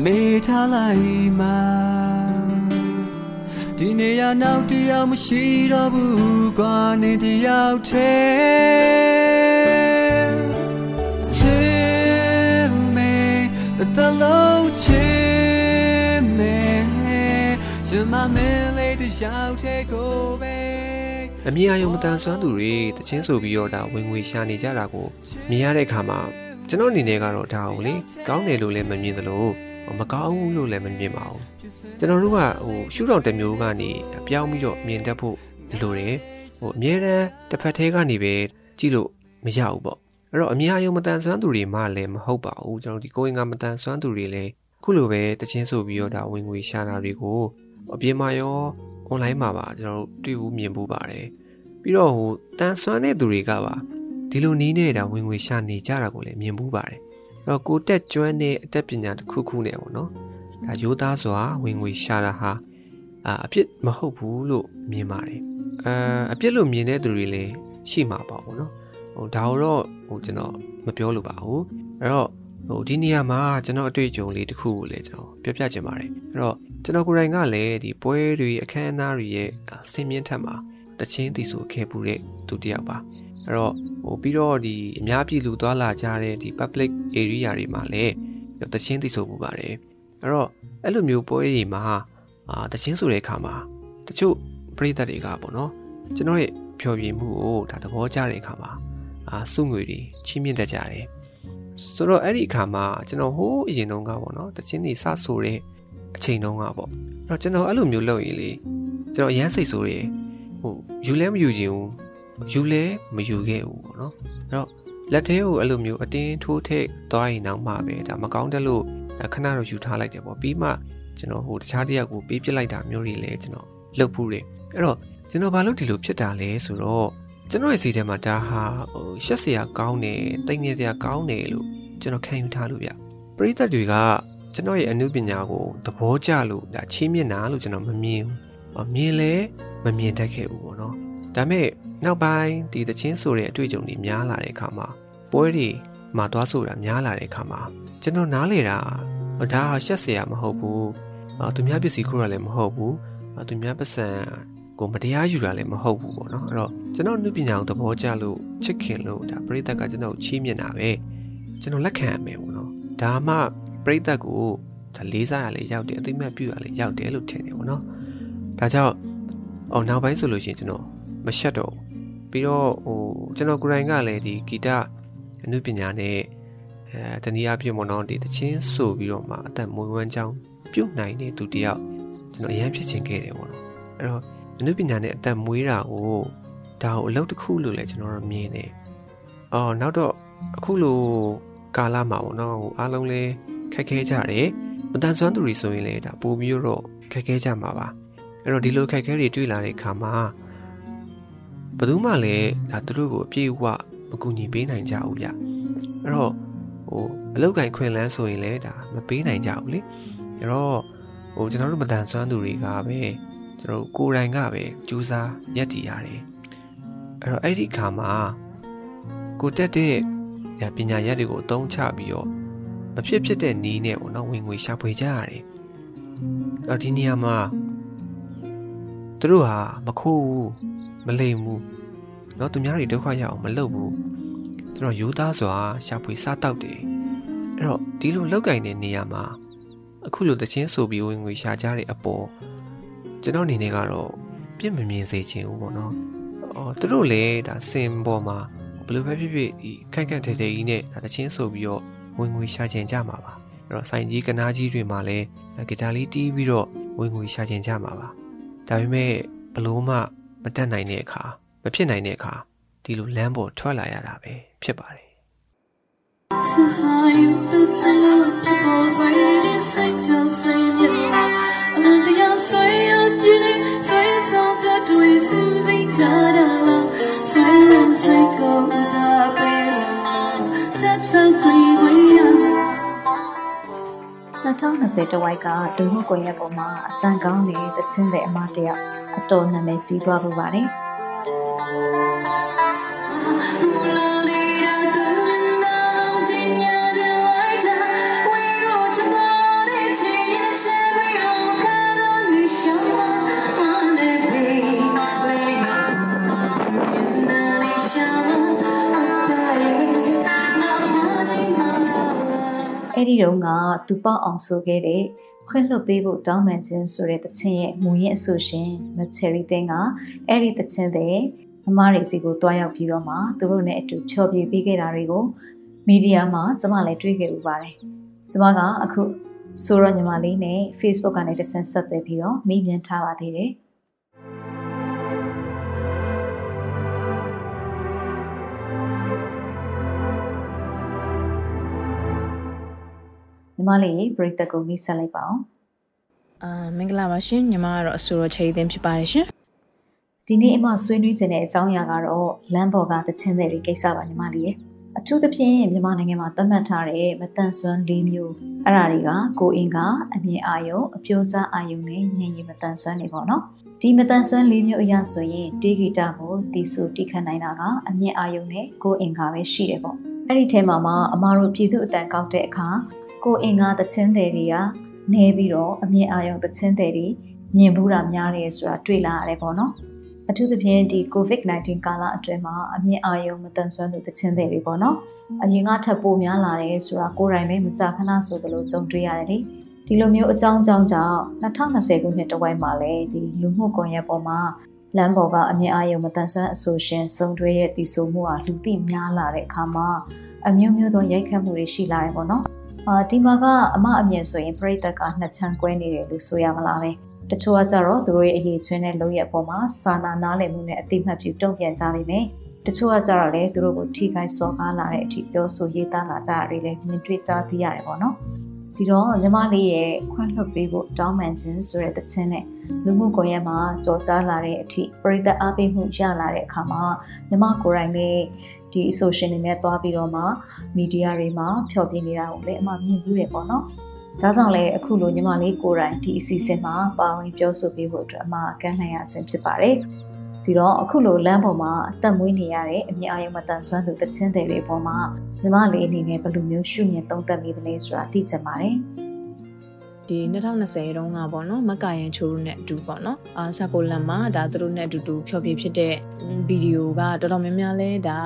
မေးထားလိုက်မှာဒီနေရာနောက်တယောက်မရှိတော့ဘူးကွာနေတယောက်ထဲချစ်မေတလုံးချစ်မေကျ မမလေးတယောက်ထဲကိုပဲအမြင်အယုံမတန်ဆွမ်းသူတွေတချင်းဆိုပြီးတော့ဒါဝင်ငွေရှာနေကြတာကိုမြင်ရတဲ့အခါမှာကျွန်တော်အနေနဲ့ကတော့ဒါကိုလေကောင်းတယ်လို့လည်းမမြင်သလိုမကောင်းဘူးလို့လည်းမမြင်ပါဘူးကျွန်တော်တို့ကဟိုရှုထောင့်တစ်မျိုးကနေပြောင်းပြီးတော့မြင်တတ်ဖို့လိုတယ်ဟိုအမြဲတမ်းတစ်ဖက်သေးကနေပဲကြည့်လို့မရဘူးပေါ့အဲ့တော့အမြင်အယုံမတန်ဆွမ်းသူတွေမှလည်းမဟုတ်ပါဘူးကျွန်တော်ဒီကိုရင်ကမတန်ဆွမ်းသူတွေလည်းခုလိုပဲတချင်းဆိုပြီးတော့ဒါဝင်ငွေရှာတာတွေကို အပြင်မှာရော online မှာပါကျွန်တော်တို့တွေ့ဘူးမြင်ဘူးပါတယ်ပြီးတော့ဟိုတန်ဆွမ်းတဲ့သူတွေကပါဒီလိုနီးနေတာဝင်ငွေရှာနေကြတာကိုလည်းမြင်ဘူးပါတယ်အဲ့တော့ကိုတက်ကျွမ်းတဲ့အတတ်ပညာတစ်ခုခုနဲ့ပေါ့နော်ဒါရိုးသားစွာဝင်ငွေရှာတာဟာအာအပြစ်မဟုတ်ဘူးလို့မြင်ပါတယ်အာအပြစ်လို့မြင်တဲ့သူတွေလည်းရှိမှာပါပေါ့နော်ဟိုဒါတော့ဟိုကျွန်တော်မပြောလို့ပါဘူးအဲ့တော့ ဟိုဒီနေရာမှာကျွန်တော်အတွေ့အကြုံလေးတစ်ခုကိုလည်းကျွန်တော်ပြောပြချင်ပါတယ်အဲ့တော့ကျွန်တော်ကိုယ်တိုင်ကလည်းဒီပွဲတွေအခမ်းအနားတွေရဲ့ဆင်မြင့်ထက်မှာတချင်းတီဆိုခဲ့ပူတဲ့သူတစ်ယောက်ပါအဲ့တော့ဟိုပြီးတော့ဒီအများပြည်လူသွားလာကြတဲ့ဒီ public area တွေမှာလည်းတချင်းတီဆိုပူပါတယ်အဲ့တော့အဲ့လိုမျိုးပွဲတွေမှာအာတချင်းဆိုတဲ့အခါမှာတချို့ပရိသတ်တွေကပေါ့နော်ကျွန်တော်ရဲ့ဖြောပြမှုကိုဒါသဘောကျတဲ့အခါမှာအာစုငွေတွေချီးမြှင့်တတ်ကြတယ် ဆိုတော့အဲ့ဒီအခါမှာကျွန်တော်ဟိုးအရင်တုန်းကပေါ့နော်တချင်းတွေစဆိုတဲ့အချိန်တုန်းကပေါ့အဲ့တော့ကျွန်တော်အဲ့လိုမျိုးလုပ်ရင်လေကျွန်တော်အရန်စိတ်ဆိုးတယ်ဟိုယူလဲမယူခြင်းဘူးယူလဲမယူခဲ့ဘူးပေါ့နော်အဲ့တော့လက်သေးကိုအဲ့လိုမျိုးအတင်းထိုးထိတ်သွားရင်တော့မှပဲဒါမကောင်းတဲ့လို့ခဏတော့ယူထားလိုက်တယ်ပေါ့ပြီးမှကျွန်တော်ဟိုတခြားတယောက်ကိုပေးပစ်လိုက်တာမျိုးတွေလည်းကျွန်တော်လုပ်ဖို့တယ်အဲ့တော့ကျွန်တော်ဘာလို့ဒီလိုဖြစ်တာလဲဆိုတော့ ကျွန်တော်ရဲ့စိတ်ထဲမှာဒါဟာဟိုရှက်စရာကောင်းတယ်တိတ်ငယ်စရာကောင်းတယ်လို့ကျွန်တော်ခံယူထားလို့ဗျပရိသတ်တွေကကျွန်တော်ရဲ့အမှုပညာကိုသဘောကျလို့ဒါချီးမြှင့်တာလို့ကျွန်တော်မမြင်ဘူးမြင်လဲမမြင်တတ်ခဲ့ဘူးပေါ့နော်ဒါမဲ့နောက်ပိုင်းဒီတချင်းဆိုတဲ့အတွေ့အကြုံတွေများလာတဲ့အခါမှာပွဲတွေမှာသွားဆိုတာများလာတဲ့အခါမှာကျွန်တော်နားလေတာဒါဟာရှက်စရာမဟုတ်ဘူးသူများပစ္စည်းခိုးရလည်းမဟုတ်ဘူးသူများပတ်စံ ကိုမတရားယူတာလည်းမဟုတ်ဘူးပေါ့နော်အဲ့တော့ကျွန်တော်နှုပညာကိုသဘောကျလို့ချစ်ခင်လို့ဒါပရိသတ်ကကျွန်တော်ချီးမြှင့်တာပဲကျွန်တော်လက်ခံရမယ်ပေါ့နော်ဒါမှပရိသတ်ကိုဒါလေးစားရလေရောက်တယ်အသိမှတ်ပြုရလေရောက်တယ်လို့ထင်တယ်ပေါ့နော်ဒါကြောင့်အော်နောက်ပိုင်းဆိုလို့ရှိရင်ကျွန်တော်မရှက်တော့ပြီးတော့ဟိုကျွန်တော်ကိုယ်တိုင်ကလည်းဒီဂီတအနုပညာနဲ့အဲတနည်းအားဖြင့်ပေါ့နော်ဒီတချင်းဆိုပြီးတော့မှအသက်မွေးဝမ်းကြောင်းပြုတ်နိုင်တဲ့သူတယောက်ကျွန်တော်အရင်ဖြစ်ချင်ခဲ့တယ်ပေါ့နော်အဲ့တော့ အနုပညာနဲ့အသက်မွေးတာကိုဒါကိုအလုပ်တစ်ခုလို့လည်းကျွန်တော်တို့မြင်တယ်အော်နောက်တော့အခုလိုကာလမှာပေါ့နော်ဟိုအားလုံးလဲခက်ခဲကြတယ်မတန်ဆွမ်းသူတွေဆိုရင်လည်းဒါပို့ပြီးတော့ခက်ခဲကြမှာပါအဲ့တော့ဒီလိုခက်ခဲတွေတွေ့လာတဲ့အခါမှာဘယ်သူမှလည်းဒါသူတို့ကိုအပြည့်အဝမကူညီပေးနိုင်ကြဘူးဗျအဲ့တော့ဟိုအလောက်ကင်ခွင်လန်းဆိုရင်လည်းဒါမပေးနိုင်ကြဘူးလေအဲ့တော့ဟိုကျွန်တော်တို့မတန်ဆွမ်းသူတွေကပဲ ကျွန်တော်ကိုယ်တိုင်ကပဲကြိုးစားရက်တည်ရတယ်အဲ့တော့အဲ့ဒီခါမှာကိုတက်တဲ့ပညာရက်တွေကိုအသုံးချပြီးတော့မဖြစ်ဖြစ်တဲ့နီးနဲ့ပေါ့နော်ဝင်ငွေရှာဖွေကြရတယ်အဲ့ဒီနေရာမှာသူတို့ဟာမခိုးဘူးမလိမ်ဘူးเนาะသူများတွေဒုက္ခရအောင်မလုပ်ဘူးသူတို့ယူသားစွာရှာဖွေစားတောက်တယ်အဲ့တော့ဒီလိုလောက်ကင်တဲ့နေရာမှာအခုလိုတချင်းဆိုပြီးဝင်ငွေရှာကြတဲ့အပေါ် ကျွန်တော်အနေနဲ့ကတော့ပြစ်မမြင်စေချင်ဘူးပေါ့နော်အော်သူတို့လည်းဒါစင်ပေါ်မှာဘယ်လိုပဲဖြစ်ဖြစ်ဒီခန့်ခန့်ထဲထဲကြီးနဲ့ဒါတချင်းဆိုပြီးတော့ဝင်ငွေရှာချင်ကြမှာပါအဲ့တော့ဆိုင်ကြီးကနားကြီးတွေမှာလည်းဂီတာလေးတီးပြီးတော့ဝင်ငွေရှာချင်ကြမှာပါဒါပေမဲ့ဘလို့မှမတက်နိုင်တဲ့အခါမဖြစ်နိုင်တဲ့အခါ ဒီလိုလမ်းပေါ်ထွက်လာရတာပဲဖြစ်ပါတယ်是还有的这个这个谁的谁叫谁 အမှန်တရားဆွေရပြင်းနေဆွေဆောင်တဲ့တွေစူးစိတ်တာလားဆိုင်လန်ဆိုင်ကုန်စားပေးလို့တတ်တတ်သိဝေးရ2020တဝိုက်ကဒုမှုကွန်ရက်ပေါ်မှာအတန်ကောင်းနေတဲ့ချင်းတဲ့အမတယောက်အတော်နာမည်ကြီးသွားပူပါတယ်။ အဲ့ဒီတော့ကသူပေါအောင်ဆိုခဲ့တဲ့ခွင့်လွတ်ပေးဖို့တောင်းပန်ခြင်းဆိုတဲ့တခြင်းရဲ့မူရင်းအဆိုရှင်မချယ်ရီတင်းကအဲ့ဒီတခြင်းတဲ့မမတွေစီကိုတွားရောက်ပြီးတော့မှသူတို့နဲ့အတူဖြောပြပေးခဲ့တာတွေကိုမီဒီယာမှာကျမလည်းတွေ့ခဲ့ဥပါတယ်ကျမကအခုဆိုတော့ညီမလေးနဲ့ Facebook ကနေတဆင့်ဆက်သွယ်ပြီးတော့မိမြင်ထားပါသေးတယ် ညီမလေးပရိသတ်ကိုမိတ်ဆက်လိုက်ပါအောင်အာမင်္ဂလာပါရှင်ညီမကတော့အဆိုတော်ချေသိန်းဖြစ်ပါတယ်ရှင်ဒီနေ့အမဆွေးနွေးခြင်းတဲ့အကြောင်းအရာကတော့လမ်းပေါ်ကတခြင်းတွေကိစ္စပါညီမလေးရဲ့အထူးသဖြင့်မြန်မာနိုင်ငံမှာသတ်မှတ်ထားတဲ့မတန်ဆွမ်း၄မျိုးအဲ့ဒါတွေကကိုအင်ကအမြင်အာယုံအပြိုးကြားအာယုံနဲ့ညင်ရီမတန်ဆွမ်းနေပေါ့နော်ဒီမတန်ဆွမ်း၄မျိုးအရာဆိုရင်တေဂီတာကိုတီဆူတိခတ်နိုင်တာကအမြင်အာယုံနဲ့ကိုအင်ကပဲရှိတယ်ပေါ့အဲ့ဒီထဲမှာမှအမားတို့ပြည်သူအတန်ကောက်တဲ့အခါ ကိုအင်ကတခြင်းတွေတွေကနေပြီးတော့အမြင်အာရုံတခြင်းတွေမြင်ဘူးတာများတယ်ဆိုတာတွေ့လာရတယ်ပေါ့နော်အထူးသဖြင့်ဒီ COVID-19 ကာလအတွင်းမှာအမြင်အာရုံမတန်ဆွမ်းသူတခြင်းတွေပေါ့နော်အရင်ကထပ်ပိုများလာတယ်ဆိုတာကိုယ်တိုင်ပဲမကြာခဏဆိုသလိုကြုံတွေ့ရတယ်လေဒီလိုမျိုးအကြောင်းအကြောင်းကြောင့်2020ခုနှစ်တဝိုက်မှာလည်းဒီလူမှုကွန်ရက်ပေါ်မှာလမ်းပေါ်ကအမြင်အာရုံမတန်ဆွမ်းအဆိုရှင်စုံတွဲရဲ့တည်ဆူမှုဟာလူသိများလာတဲ့အခါမှာအမျိုးမျိုးသောရိုက်ခတ်မှုတွေရှိလာတယ်ပေါ့နော် အာဒီမှာကအမအမြင်ဆိုရင်ပြိသက်ကနှစ်ချမ်းကွဲနေတယ်လို့ဆိုရမလားပဲတချို့ကကြတော့သူတို့ရဲ့အရေးချင်းတဲ့လုပ်ရအပေါ်မှာစာနာနားလည်မှုနဲ့အသိမှတ်ပြုတုံ့ပြန်ကြလိမ့်မယ်တချို့ကကြတော့လေသူတို့ကိုထိခိုက်စော်ကားလာတဲ့အထိပြောဆိုရေးသားလာကြရတယ်လေမြင်တွေ့ကြသိရတယ်ပေါ့နော်ဒီတော့ညီမလေးရဲ့ခွင့်လွှတ်ပေးဖို့တောင်းပန်ခြင်းဆိုတဲ့တခြင်းနဲ့လူမှုကွန်ရက်မှာကြော်ကြားလာတဲ့အထိပရိသတ်အားပေးမှုရလာတဲ့အခါမှာညီမကိုယ်တိုင်လည်း ဒီ social တွေနဲ့တွားပြီးတော့မှမီဒီယာတွေမှာဖျော်ပြနေတာကိုလည်းအမှမြင်ဘူးတယ်ပေါ့နော်ဒါကြောင့်လည်းအခုလိုညီမလေးကိုယ်တိုင်ဒီအစီအစဉ်မှာပါဝင်ပြောဆိုပေးဖို့အတွက်အမှကမ်းလှမ်းရခြင်းဖြစ်ပါတယ်ဒီတော့အခုလိုလမ်းပေါ်မှာအသက်မွေးနေရတဲ့အမြင်အာရုံမတန်ဆွမ်းသူတချင်းတွေပေါ်မှာညီမလေးအနေနဲ့ဘယ်လိုမျိုးရှုမြင်သုံးသပ်မိသလဲဆိုတာသိချင်ပါတယ်။ ဒီ2020တုန်းကပေါ့နော်မက္ကာယန်ချိုတို့နဲ့အတူပေါ့နော်အာဆာကိုလန်မှာဒါသူတို့နဲ့အတူတူဖြောပြဖြစ်တဲ့ဗီဒီယိုကတော်တော်များများလဲဒါ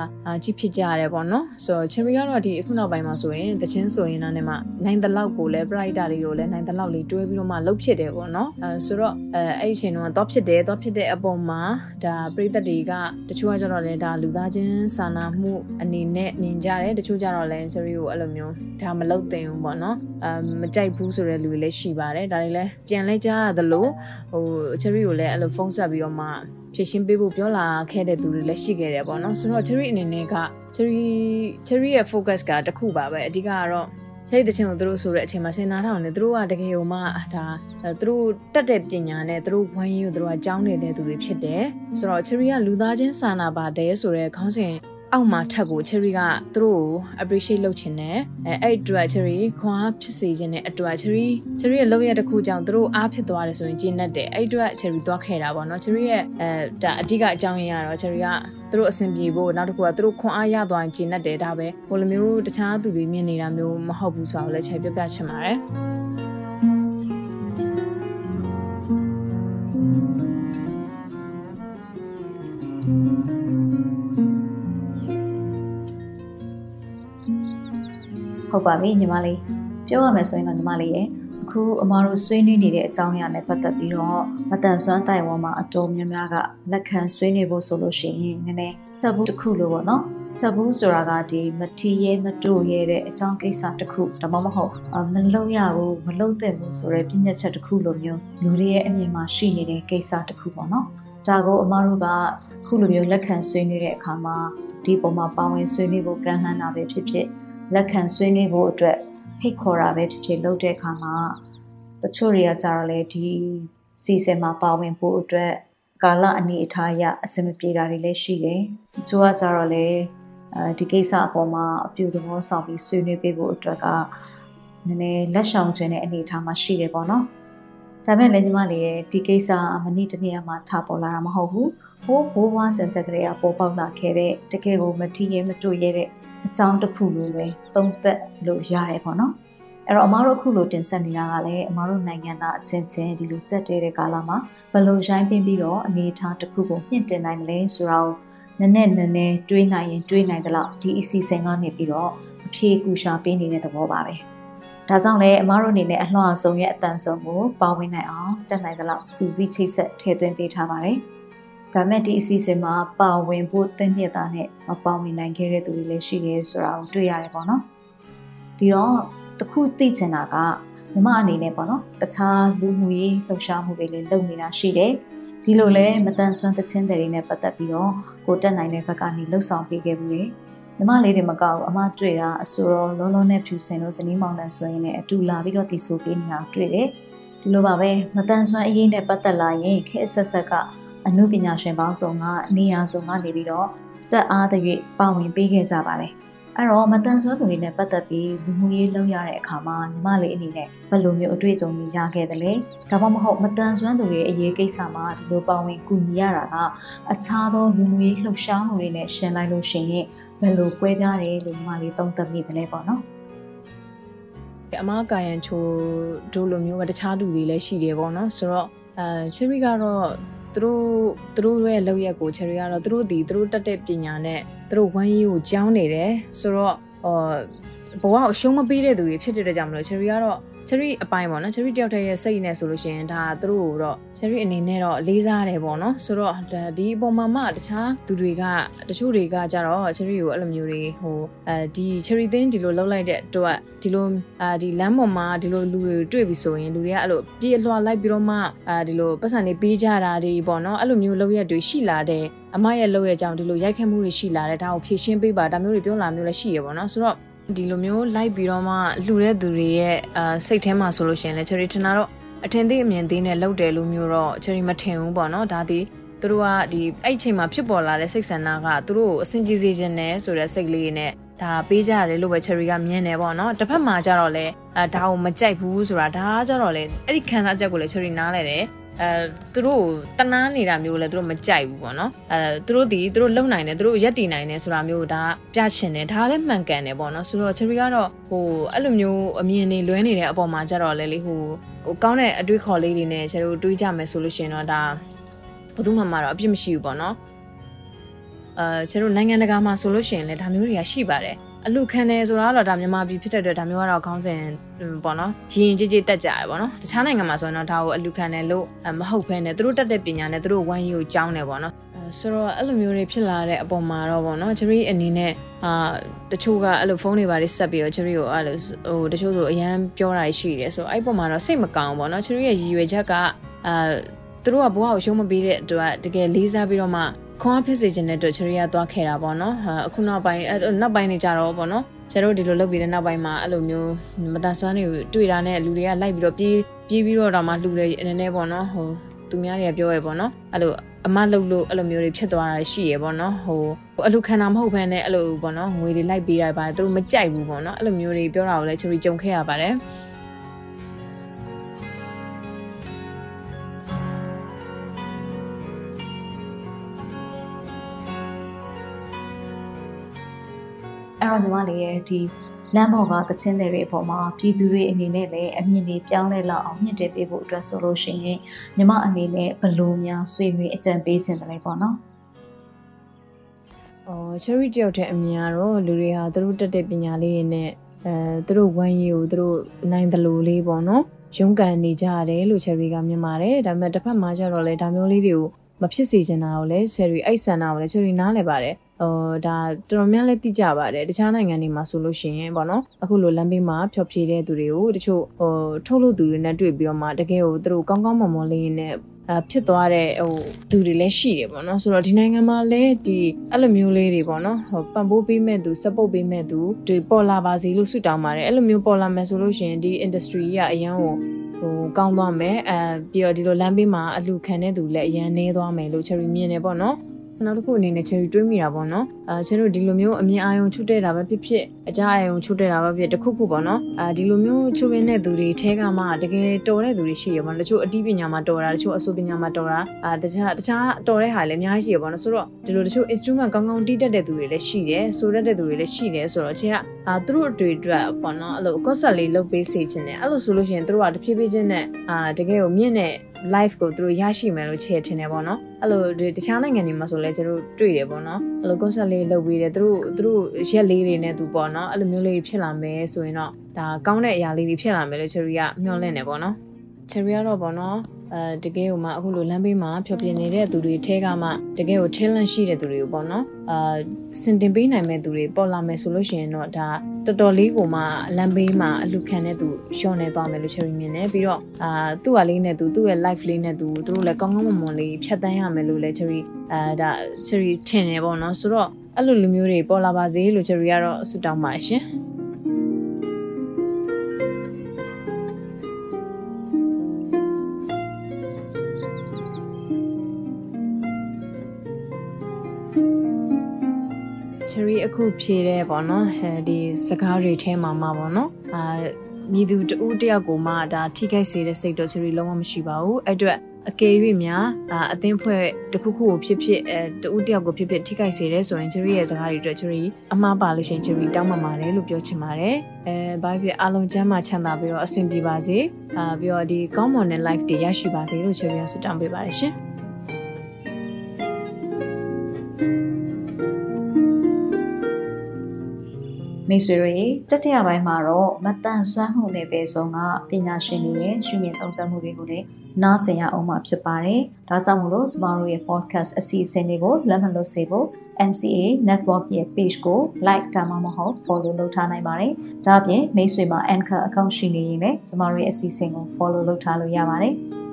ကြည့်ဖြစ်ကြရတယ်ပေါ့နော်ဆိုတော့ cherry ကတော့ဒီအခုနောက်ပိုင်းမှာဆိုရင်တချင်းဆိုရင်လည်းမှနိုင်တဲ့လောက်ကိုလဲ brighter လေးကိုလဲနိုင်တဲ့လောက်လေးတွဲပြီးတော့မှလှုပ်ဖြစ်တယ်ပေါ့နော်အဲဆိုတော့အဲအဲ့ဒီအချိန်တုန်းကတော့ဖြစ်တယ်တော့ဖြစ်တဲ့အပေါ်မှာဒါပရိသတ်တွေကတချို့ကကြတော့လဲဒါလူသားချင်းစာနာမှုအနေနဲ့မြင်ကြတယ်တချို့ကြတော့လဲ cherry ကိုအဲ့လိုမျိုးဒါမလုပ်သင့်ဘူးပေါ့နော်အဲမကြိုက်ဘူးဆိုတဲ့လူတွေလည်းရှိပါတယ်ဒါတွေလည်းပြန်လဲကြားရသလိုဟို cherry ကိုလည်းအဲ့လိုဖုန်းဆက်ပြီးတော့မှဖြည့်ရှင်းပေးဖို့ပြောလာခဲ့တဲ့သူတွေလည်းရှိခဲ့တယ်ပေါ့နော်ဆိုတော့ cherry အနေနဲ့က cherry cherry ရဲ့ focus ကတခုပါပဲအဓိကကတော့စိတ်တချင်းကိုသူတို့ဆိုတဲ့အချိန်မှာဆင်နာထောင်နေသူတို့ကတကယ်ဟိုမှဒါသူတို့တက်တဲ့ပညာနဲ့သူတို့ဝိုင်းရင်ကိုသူတို့ကကြောင်းနေတဲ့သူတွေဖြစ်တယ်ဆိုတော့ cherry ကလူသားချင်းစာနာပါတယ်ဆိုတဲ့ခေါင်းစဉ် အောက်မှာထက်ကို cherry ကသူတို့ကို appreciate လုပ်ချင်တယ်အဲအဲ့အတွက် cherry ခွန်အားဖြစ်စေခြင်းနဲ့အတွက် cherry cherry ရဲ့လုပ်ရတဲ့ခုကြောင့်သူတို့အားဖြစ်သွားတယ်ဆိုရင်ကျင်းတတ်တယ်အဲ့အတွက် cherry သွားခဲ့တာပေါ့နော် cherry ရဲ့အဲဒါအဓိကအကြောင်းရင်းကတော့ cherry ကသူတို့အဆင်ပြေဖို့နောက်တစ်ခုကသူတို့ခွန်အားရသွားရင်ကျင်းတတ်တယ်ဒါပဲဟိုလိုမျိုးတခြားသူတွေမြင်နေတာမျိုးမဟုတ်ဘူးဆိုတော့လည်းချိန်ပြပြချင်ပါတယ် ဟုတ်ပါပြီညီမလေးပြောရမယ်ဆိုရင်တော့ညီမလေးရဲ့အခုအမားတို့ဆွေးနွေးနေတဲ့အကြောင်းအရာနဲ့ပတ်သက်ပြီးတော့မတန်ဆွမ်းတိုင်ဝမ်မှာအတော်များများကလက်ခံဆွေးနွေးဖို့ဆိုလို့ရှိရင်နည်းနည်းတပ်ဘူးတစ်ခုလို့ပေါ့နော်တပ်ဘူးဆိုတာကဒီမထီရဲမတို့ရဲတဲ့အကြောင်းကိစ္စတစ်ခုဒါမှမဟုတ်မလုပ်ရဘူးမလုပ်သင့်ဘူးဆိုတဲ့ပြည့်ညက်ချက်တစ်ခုလိုမျိုးလူတွေရဲ့အမြင်မှာရှိနေတဲ့ကိစ္စတစ်ခုပေါ့နော်ဒါကိုအမတို့ကခုလိုမျိုးလက်ခံဆွေးနွေးတဲ့အခါမှာဒီပုံမှာပါဝင်ဆွေးနွေးဖို့ကမ်းလှမ်းတာပဲဖြစ်ဖြစ် လက်ခံဆွေးနွေးဖို့အတွက်ဖိတ်ခေါ်တာပဲဖြစ်ဖြစ်လုပ်တဲ့အခါမှာတချို့တွေကကြတော့လေဒီစီစဉ်မှာပါဝင်ဖို့အတွက်ကာလအနေအထားအရအဆင်မပြေတာတွေလည်းရှိတယ်။တချို့ကကြတော့လေအဲဒီကိစ္စအပေါ်မှာအပြုသဘောဆောင်ပြီးဆွေးနွေးပေးဖို့အတွက်ကနည်းနည်းလက်ဆောင်ခြင်းတဲ့အနေအထားမှာရှိတယ်ပေါ့နော်။ဒါမဲ့လည်းညီမလေးရဲ့ဒီကိစ္စမနေ့တနေ့မှထားပေါ်လာတာမဟုတ်ဘူး။ဟိုးဘိုးဘွားဆန်ဆက်ကလေးကပေါ်ပေါက်လာခဲ့တဲ့တကယ်ကိုမထီးရဲမတွေ့ရတဲ့ အကြောင်းတစ်ခုလိုပဲသုံးသက်လို့ရတယ်ပေါ့နော်။အဲ့တော့အမားတို့အခုလိုတင်ဆက်နေတာကလည်းအမားတို့နိုင်ငံသားအချင်းချင်းဒီလိုစက်တဲတဲ့ကာလမှာဘယ်လိုရိုင်းပင်းပြီးတော့အနေအထားတစ်ခုကိုမြင့်တင်နိုင်မလဲဆိုတော့နည်းနည်းနည်းနည်းတွေးနိုင်ရင်တွေးနိုင်သလောက်ဒီအစီအစဉ်ကနေပြီးတော့အဖြေကူရှာပေးနေတဲ့သဘောပါပဲ။ဒါကြောင့်လည်းအမားတို့အနေနဲ့အလှအဆုံးရဲ့အတန်ဆုံးကိုပါဝင်နိုင်အောင်တက်နိုင်သလောက်စူးစီးချိတ်ဆက်ထည့်သွင်းပေးထားပါတယ်။ ဒါမဲ့ဒီအစီအစဉ်မှာပါဝင်ဖို့တင့်မြတ်တာနဲ့မပါဝင်နိုင်ခဲ့တဲ့သူတွေလည်းရှိတယ်ဆိုတာကိုတွေ့ရတယ်ပေါ့နော်။ဒီတော့တခုသိချင်တာကမြမအနေနဲ့ပေါ့နော်တခြားလူမှုရေးလှုပ်ရှားမှုတွေလည်းလုပ်နေတာရှိတယ်ဒီလိုလဲမတန်ဆွမ်းသချင်းတွေနဲ့ပတ်သက်ပြီးတော့ကိုတက်နိုင်တဲ့ဘက်ကနေလှုပ်ဆောင်ပေးခဲ့ဘူးလေညီမလေးတွေမကောက်အမတွေ့တာအဆိုတော့လုံးလုံးနဲ့ဖြူစင်လို့ဇနီးမောင်နှံဆိုရင်လည်းအတူလာပြီးတော့တီဆိုပေးနေတာတွေ့တယ်ဒီလိုပါပဲမတန်ဆွမ်းအရေးနဲ့ပတ်သက်လာရင်ခေအဆက်ဆက်က အမှုပညာရှင်ပေါင်းစုံကနေရာစုံကနေပြီးတော့တက်အားတဲ့၍ပါဝင်ပေးခဲ့ကြပါတယ်အဲ့တော့မတန်ဆွမ်းသူတွေနဲ့ပတ်သက်ပြီးလူမှုရေးလုပ်ရတဲ့အခါမှာညီမလေးအနေနဲ့ဘယ်လိုမျိုးအတွေ့အကြုံတွေရခဲ့သလဲဒါမှမဟုတ်မတန်ဆွမ်းသူတွေအရေးကိစ္စမှာဒီလိုပါဝင်ကူညီရတာကအခြားသောလူမှုရေးလှုပ်ရှားမှုတွေနဲ့ရှင်းလိုက်လို့ရှိရင်ဘယ်လိုကွဲပြားတယ်လို့ညီမလေးသုံးသပ်မိသလဲပေါ့နော်အမကာယံချိုတို့လိုမျိုးပဲတခြားလူတွေလည်းရှိတယ်ပေါ့နော်ဆိုတော့အဲချယ်ရီကတော့ သူတို့သူတို့ရဲ့လောက်ရက်ကိုချယ်ရီကတော့သူတို့ဒီသူတို့တက်တဲ့ပညာနဲ့သူတို့ဝမ်းရေးကိုကြောင်းနေတယ်ဆိုတော့ဟောဘဝကိုရှုံးမပေးတဲ့သူတွေဖြစ်တဲ့ကြောင့်မလို့ချယ်ရီကတော့ cherry အပိုင်းပေါ့နော် cherry တယောက်တည်းရဲ့စိတ်နဲ့ဆိုလို့ရှိရင်ဒါသူတို့ကိုတော့ cherry အနေနဲ့တော့လေးစားတယ်ပေါ့နော်ဆိုတော့ဒီအပေါ်မှာမှတခြားသူတွေကတချို့တွေကကြတော့ cherry ကိုအဲ့လိုမျိုးတွေဟိုအဲဒီ cherry သင်းဒီလိုလောက်လိုက်တဲ့အတွက်ဒီလိုအာဒီလမ်းပေါ်မှာဒီလိုလူတွေတွေ့ပြီဆိုရင်လူတွေကအဲ့လိုပြေးလွှာလိုက်ပြီးတော့မှအာဒီလိုပတ်စံတွေပေးကြတာတွေပေါ့နော်အဲ့လိုမျိုးလောက်ရက်တွေရှိလာတဲ့အမရဲ့လောက်ရက်ကြောင့်ဒီလိုရိုက်ခတ်မှုတွေရှိလာတဲ့ဒါကိုဖြည့်ရှင်းပေးပါဒါမျိုးတွေပြောလာမျိုးလည်းရှိရပေါ့နော်ဆိုတော့ ဒီလိုမျိုးလိုက်ပြီးတော့မှလှူတဲ့သူတွေရဲ့အာစိတ်ထဲမှာဆိုလို့ရှိရင်လည်း cherry ထင်တာတော့အထင်သေးအမြင်သေးနဲ့လှုပ်တယ်လို့မျိုးတော့ cherry မထင်ဘူးပေါ့နော်ဒါဒီသူတို့ကဒီအဲ့အချိန်မှာဖြစ်ပေါ်လာတဲ့စိတ်ဆန္ဒကသူတို့ကိုအဆင်ပြေစေခြင်းနဲ့ဆိုတဲ့စိတ်လေးနဲ့ဒါပေးကြရတယ်လို့ပဲ cherry ကမြင်တယ်ပေါ့နော်တစ်ဖက်မှာကျတော့လေအဲဒါကိုမကြိုက်ဘူးဆိုတာဒါကကျတော့လေအဲ့ဒီခံစားချက်ကိုလည်း cherry နားလဲတယ် အဲသူတို့တနာနေတာမျိုးလည်းသူတို့မကြိုက်ဘူးပေါ့နော်အဲသူတို့ဒီသူတို့လုံနိုင်တယ်သူတို့ရက်တည်နိုင်တယ်ဆိုတာမျိုးဒါပြချင်တယ်ဒါလည်းမှန်ကန်တယ်ပေါ့နော်ဆိုတော့ cherry ကတော့ဟိုအဲ့လိုမျိုးအမြင်တွေလွဲနေတဲ့အပေါ်မှာကြတော့လေလေဟိုဟိုကောင်းတဲ့အတွေးခေါ်လေးတွေနဲ့ cherry တွေးကြမယ်ဆိုလို့ရှိရင်တော့ဒါဘယ်သူမှမတော့အပြစ်မရှိဘူးပေါ့နော် အဲကျတို့နိုင်ငံတကာမှာဆိုလို့ရှိရင်လည်းဒါမျိုးတွေကရှိပါတယ်အလူခံတယ်ဆိုတာကတော့ဒါမြန်မာပြည်ဖြစ်တဲ့အတွက်ဒါမျိုးကတော့ခေါင်းစဉ်ပေါ့နော်ရင်ကြည်ကြည်တက်ကြရပေါ့နော်တခြားနိုင်ငံမှာဆိုရင်တော့ဒါကိုအလူခံတယ်လို့မဟုတ်ဘဲနဲ့သူတို့တက်တဲ့ပညာနဲ့သူတို့ဝိုင်းရီကိုကြောင်းတယ်ပေါ့နော်ဆိုတော့အဲ့လိုမျိုးတွေဖြစ်လာတဲ့အပေါ်မှာတော့ပေါ့နော်ချရီအနေနဲ့အာတချို့ကအဲ့လိုဖုန်းတွေပါလေးဆက်ပြီးတော့ချရီကိုအဲ့လိုဟိုတချို့ဆိုအရန်ပြောတာရှိတယ်ဆိုတော့အဲ့ပေါ်မှာတော့စိတ်မကောင်းပေါ့နော်ချရီရဲ့ရည်ရွယ်ချက်ကအာသူတို့ကဘဝကိုရှုံးမပေးတဲ့အတွက်တကယ်လေးစားပြီးတော့မှ ခွန်အားဖြစ်စေခြင်းတဲ့အတွက်ချရီယာသွားခဲ့တာပေါ့နော်အခုနောက်ပိုင်းနောက်ပိုင်းနေကြတော့ပေါ့နော်ကျတို့ဒီလိုလုပ်ပြီးတဲ့နောက်ပိုင်းမှာအဲ့လိုမျိုးမတန်ဆွမ်းတွေတွေ့တာနဲ့လူတွေကလိုက်ပြီးတော့ပြေးပြေးပြီးတော့တော့မှလူတွေအနေနဲ့ပေါ့နော်ဟိုသူများတွေကပြောရပေါ့နော်အဲ့လိုအမလုပ်လို့အဲ့လိုမျိုးတွေဖြစ်သွားတာရှိရပေါ့နော်ဟိုအဲ့လိုခံတာမဟုတ်ဘဲနဲ့အဲ့လိုပေါ့နော်ငွေတွေလိုက်ပေးရပါတယ်သူတို့မကြိုက်ဘူးပေါ့နော်အဲ့လိုမျိုးတွေပြောတာကိုလည်းချရီကြုံခဲ့ရပါတယ် အဲ့တော့ညီမလေးရဲ့ဒီလမ်းပေါ်ကသချင်းတွေအပေါ်မှာပြည်သူတွေအနေနဲ့လည်းအမြင်တွေပြောင်းလဲလောက်အောင်မြင့်တက်ပေးဖို့အတွက်ဆိုလို့ရှိရင်ညီမအနေနဲ့ဘလို့များဆွေးနွေးအကြံပေးခြင်းတယ်ပေါ့နော်။အော် cherry တယောက်တည်းအမြင်ကတော့လူတွေဟာသူတို့တက်တဲ့ပညာလေးတွေနဲ့အဲသူတို့ဝမ်းရည်ကိုသူတို့နိုင်တယ်လို့လေးပေါ့နော်။ရုန်းကန်နေကြရတယ်လို့ cherry ကမြင်ပါတယ်။ဒါပေမဲ့တစ်ဖက်မှာကျတော့လေဒါမျိုးလေးတွေကိုမဖြစ်စေချင်တာကိုလည်း cherry အိတ်ဆန်တာကိုလည်း cherry နားလဲပါတယ်။ ဟိုဒါတော်တော်များလည်းသိကြပါတယ်တခြားနိုင်ငံတွေမှာဆိုလို့ရှိရင်ပေါ့နော်အခုလိုလမ်းဘေးမှာဖျော်ဖြေတဲ့သူတွေကိုတချို့ဟိုထုတ်လို့သူတွေနဲ့တွေ့ပြီးတော့မှတကယ်ကိုသူတို့ကောင်းကောင်းမွန်မွန်လေးနဲ့အာဖြစ်သွားတဲ့ဟိုသူတွေလည်းရှိတယ်ပေါ့နော်ဆိုတော့ဒီနိုင်ငံမှာလည်းဒီအဲ့လိုမျိုးလေးတွေပေါ့နော်ဟိုပံ့ပိုးပေးမဲ့သူ support ပေးမဲ့သူတွေပေါ်လာပါစေလို့ဆုတောင်းပါတယ်အဲ့လိုမျိုးပေါ်လာမယ်ဆိုလို့ရှိရင်ဒီ industry ကအရန်ကိုဟိုကောင်းသွားမယ်အဲပြီးတော့ဒီလိုလမ်းဘေးမှာအလှခံတဲ့သူလည်းအရန်နေသွားမယ်လို့ cherry မြင်နေပေါ့နော် နောက်တစ်ခုအနေနဲ့ cherry တွေးမိတာပေါ့နော်အဲကျွန်တော်ဒီလိုမျိုးအမြင်အာရုံချုပ်တဲ့တာပဲဖြစ်ဖြစ်အကြအာရုံချုပ်တဲ့တာပဲဖြစ်တခုခုပေါ့နော်အဲဒီလိုမျိုးချုပ်ရင်းတဲ့သူတွေထဲကမှတကယ်တော်တဲ့သူတွေရှိရပေါ့နော်တချို့အတိပညာမှာတော်တာတချို့အဆိုပညာမှာတော်တာအာတခြားတခြားတော်တဲ့ဟာလည်းအများကြီးရှိရပေါ့နော်ဆိုတော့ဒီလိုတချို့ instrument ကောင်းကောင်းတီးတတ်တဲ့သူတွေလည်းရှိတယ်ဆိုတတ်တဲ့သူတွေလည်းရှိတယ်ဆိုတော့အချင်းကအာသူတို့အတွေ့အတွက်ပေါ့နော်အဲ့လို concept လေးလုပ်ပေးစေချင်တယ်အဲ့လိုဆိုလို့ရှိရင်သူတို့ကတဖြည်းဖြည်းချင်းနဲ့အာတကယ်ကိုမြင့်တဲ့ live ကိုသူတို့ရရှိမယ်လို့ချဲ့ထင်တယ်ပေါ့နော်အဲ့လိုတခြားနိုင်ငံတွေမှာဆိုလဲကျတို့တွေ့တယ်ပေါ့နော်အဲ့လို concept လေးလုပ်ပေးတယ်သူတို့သူတို့ရက်လေးတွေနဲ့သူပေါ့နော်အဲ့လိုမျိုးလေးဖြစ်လာမယ်ဆိုရင်တော့ဒါကောင်းတဲ့အရာလေးတွေဖြစ်လာမယ်လို့ cherry ကမျှော်လင့်နေပေါ့နော် cherry ကတော့ပေါ့နော်အဲတကယ်ကိုမှအခုလိုလမ်းဘေးမှာဖြောပြနေတဲ့သူတွေထဲကမှတကယ်ကို talent ရှိတဲ့သူတွေကိုပေါ့နော် အာစင်တင်ပေးနိုင်မဲ့သူတွေပေါ်လာမယ်ဆိုလို့ရှိရင်တော့ဒါတော်တော်လေးကိုမှလမ်းဘေးမှာအလူခံတဲ့သူရှော့နေသွားမယ်လို့ cherry မြင်တယ်ပြီးတော့အာသူ့ဟာလေးနဲ့သူသူ့ရဲ့ life လေးနဲ့သူသူတို့လည်းကောင်းကောင်းမွန်မွန်လေးဖြတ်တန်းရမယ်လို့လည်း cherry အာဒါ cherry ထင်နေပေါ့နော်ဆိုတော့အဲ့လိုလူမျိုးတွေပေါ်လာပါစေလို့ cherry ကတော့ဆုတောင်းပါတယ်ရှင်။ cherry အခုဖြေတဲ့ပေါ့နော်အဲဒီစကားတွေထဲမှာမှာပေါ့နော်အာမြည်သူတဦးတယောက်ကိုမှဒါထိခိုက်စေတဲ့စိတ်တော့ cherry လုံးဝမရှိပါဘူးအဲ့အတွက်အကယ်၍များအာအသင်းဖွဲ့တစ်ခုခုကိုဖြစ်ဖြစ်အဲတဦးတယောက်ကိုဖြစ်ဖြစ်ထိခိုက်စေတဲ့ဆိုရင် cherry ရဲ့စကားတွေအတွက် cherry အမှားပါလို့ရှိရင် cherry တောင်းပန်ပါတယ်လို့ပြောချင်ပါတယ်အဲဘာဖြစ်အားလုံးချမ်းသာချမ်းသာပြီးတော့အဆင်ပြေပါစေအာပြီးတော့ဒီကောင်းမွန်တဲ့ life တွေရရှိပါစေလို့ cherry ဆုတောင်းပေးပါတယ်ရှင် မိတ်ဆွေတွေတတိယပိုင်းမှာတော့မတန်ဆွမ်းမှုနဲ့ပဲဆုံးကပညာရှင်တွေရဲ့ရှုမြင်သုံးသပ်မှုတွေကိုလည်းနားဆင်ရအောင်မှာဖြစ်ပါတယ်။ဒါကြောင့်မို့လို့ကျမတို့ရဲ့ podcast အစီအစဉ်တွေကိုလက်မလွတ်စေဖို့ MCA Network ရဲ့ page ကို like ဒါမှမဟုတ် follow လုပ်ထားနိုင်ပါတယ်။ဒါ့အပြင်မိတ်ဆွေမှာ Anchor account ရှိနေရင်လည်းကျမတို့ရဲ့အစီအစဉ်ကို follow လုပ်ထားလို့ရပါတယ်။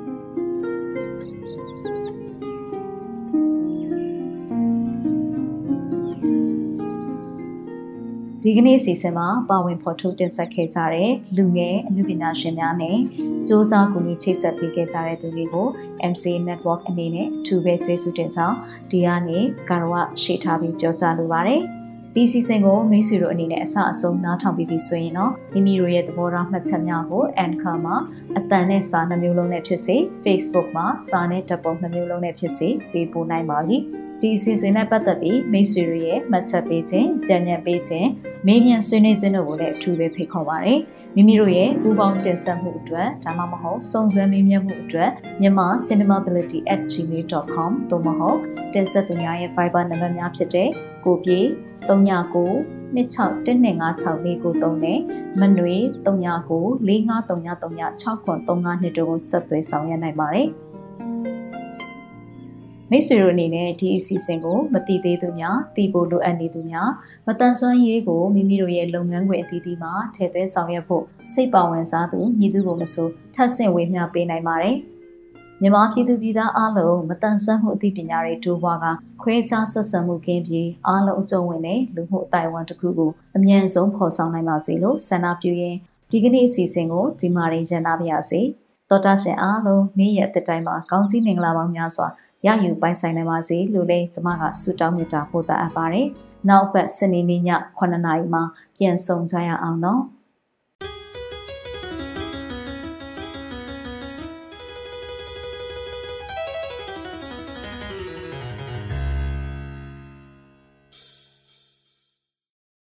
ဒီကနေ့စီစဉ်မှာပါဝင်ဖော်ထုတ်တင်ဆက်ခဲ့ကြတဲ့လူငယ်အမှုပညာရှင်များနဲ့စ조사ကူညီချိတ်ဆက်ပေးခဲ့ကြတဲ့သူတွေကို MC Network အနေနဲ့အထူးပဲကျေးဇူးတင်ကြောင်းဒီကနေကာရဝရှေ့ထားပြီးပြောကြားလိုပါတယ်။ဒီစီစဉ်ကိုမိတ်ဆွေတို့အနေနဲ့အဆအဆုံးနားထောင်ပြီးပြီဆိုရင်တော့မိမိတို့ရဲ့သဘောထားမှတ်ချက်များကို Anchor မှာအတန်နဲ့စာနှမျိုးလုံးနဲ့ဖြစ်စေ Facebook မှာစာနဲ့ဓာတ်ပုံနှမျိုးလုံးနဲ့ဖြစ်စေပေးပို့နိုင်ပါပြီ။ ဒီအစီအစဉ်နဲ့ပတ်သက်ပြီးမိတ်ဆွေတွေရဲ့မှတ်ချက်ပေးခြင်း၊ကြံ့ညံ့ပေးခြင်း၊မေးမြန်းဆွေးနွေးခြင်းတို့ကိုလည်းအထူးပဲဖိတ်ခေါ်ပါရစေ။မိမိတို့ရဲ့ပူးပေါင်းတင်ဆက်မှုအတွက်ဒါမှမဟုတ်စုံစမ်းမေးမြန်းမှုအတွက်မြန်မာ cinemability@gmail.com သို့မဟုတ်တင်ဆက်သူများရဲ့ Viber နံပါတ်များဖြစ်တဲ့ကိုပြေ39 261256နဲ့မနွေ39 4539396935တို့ကိုဆက်သွယ်ဆောင်ရွက်နိုင်ပါတယ်။ မိတ်ဆွေတို့အနေနဲ့ဒီအစီအစဉ်ကိုမတိသေးသူများသိဖို့လိုအပ်နေသူများမတန်ဆွမ်းရေးကိုမိမိတို့ရဲ့လုပ်ငန်းခွင်အသီးသီးမှာထည့်သွင်းဆောင်ရွက်ဖို့စိတ်ပါဝင်စားသူညီသူကိုမဆိုထပ်ဆင့်ဝေမျှပေးနိုင်ပါတယ်။မြန်မာပြည်သူပြည်သားအားလုံးမတန်ဆွမ်းမှုအသိပညာတွေတိုးပွားကခွဲခြားဆက်ဆံမှုကင်းပြီးအားလုံးအကျုံးဝင်တဲ့လူမှုအတိုင်းအဝန်တစ်ခုကိုအမြန်ဆုံးဖော်ဆောင်နိုင်ပါစေလို့ဆန္ဒပြုရင်းဒီကနေ့အစီအစဉ်ကိုဒီမှာရင်ရနာပါရစေ။တော်တာရှင်အားလုံးနေ့ရက်အတိုင်းမှာကောင်းကြီးမင်္ဂလာပေါင်းများစွာ ရယူပိုင်ဆိုင်နိုင်ပါစေလို့လည်းကျမကဆုတောင်းမေတ္တာပို့သအပ်ပါတယ်။နောက်ပတ်စနေနေ့ည9:00နာရီမှာပြန်ဆောင်ကြရအောင်နော်။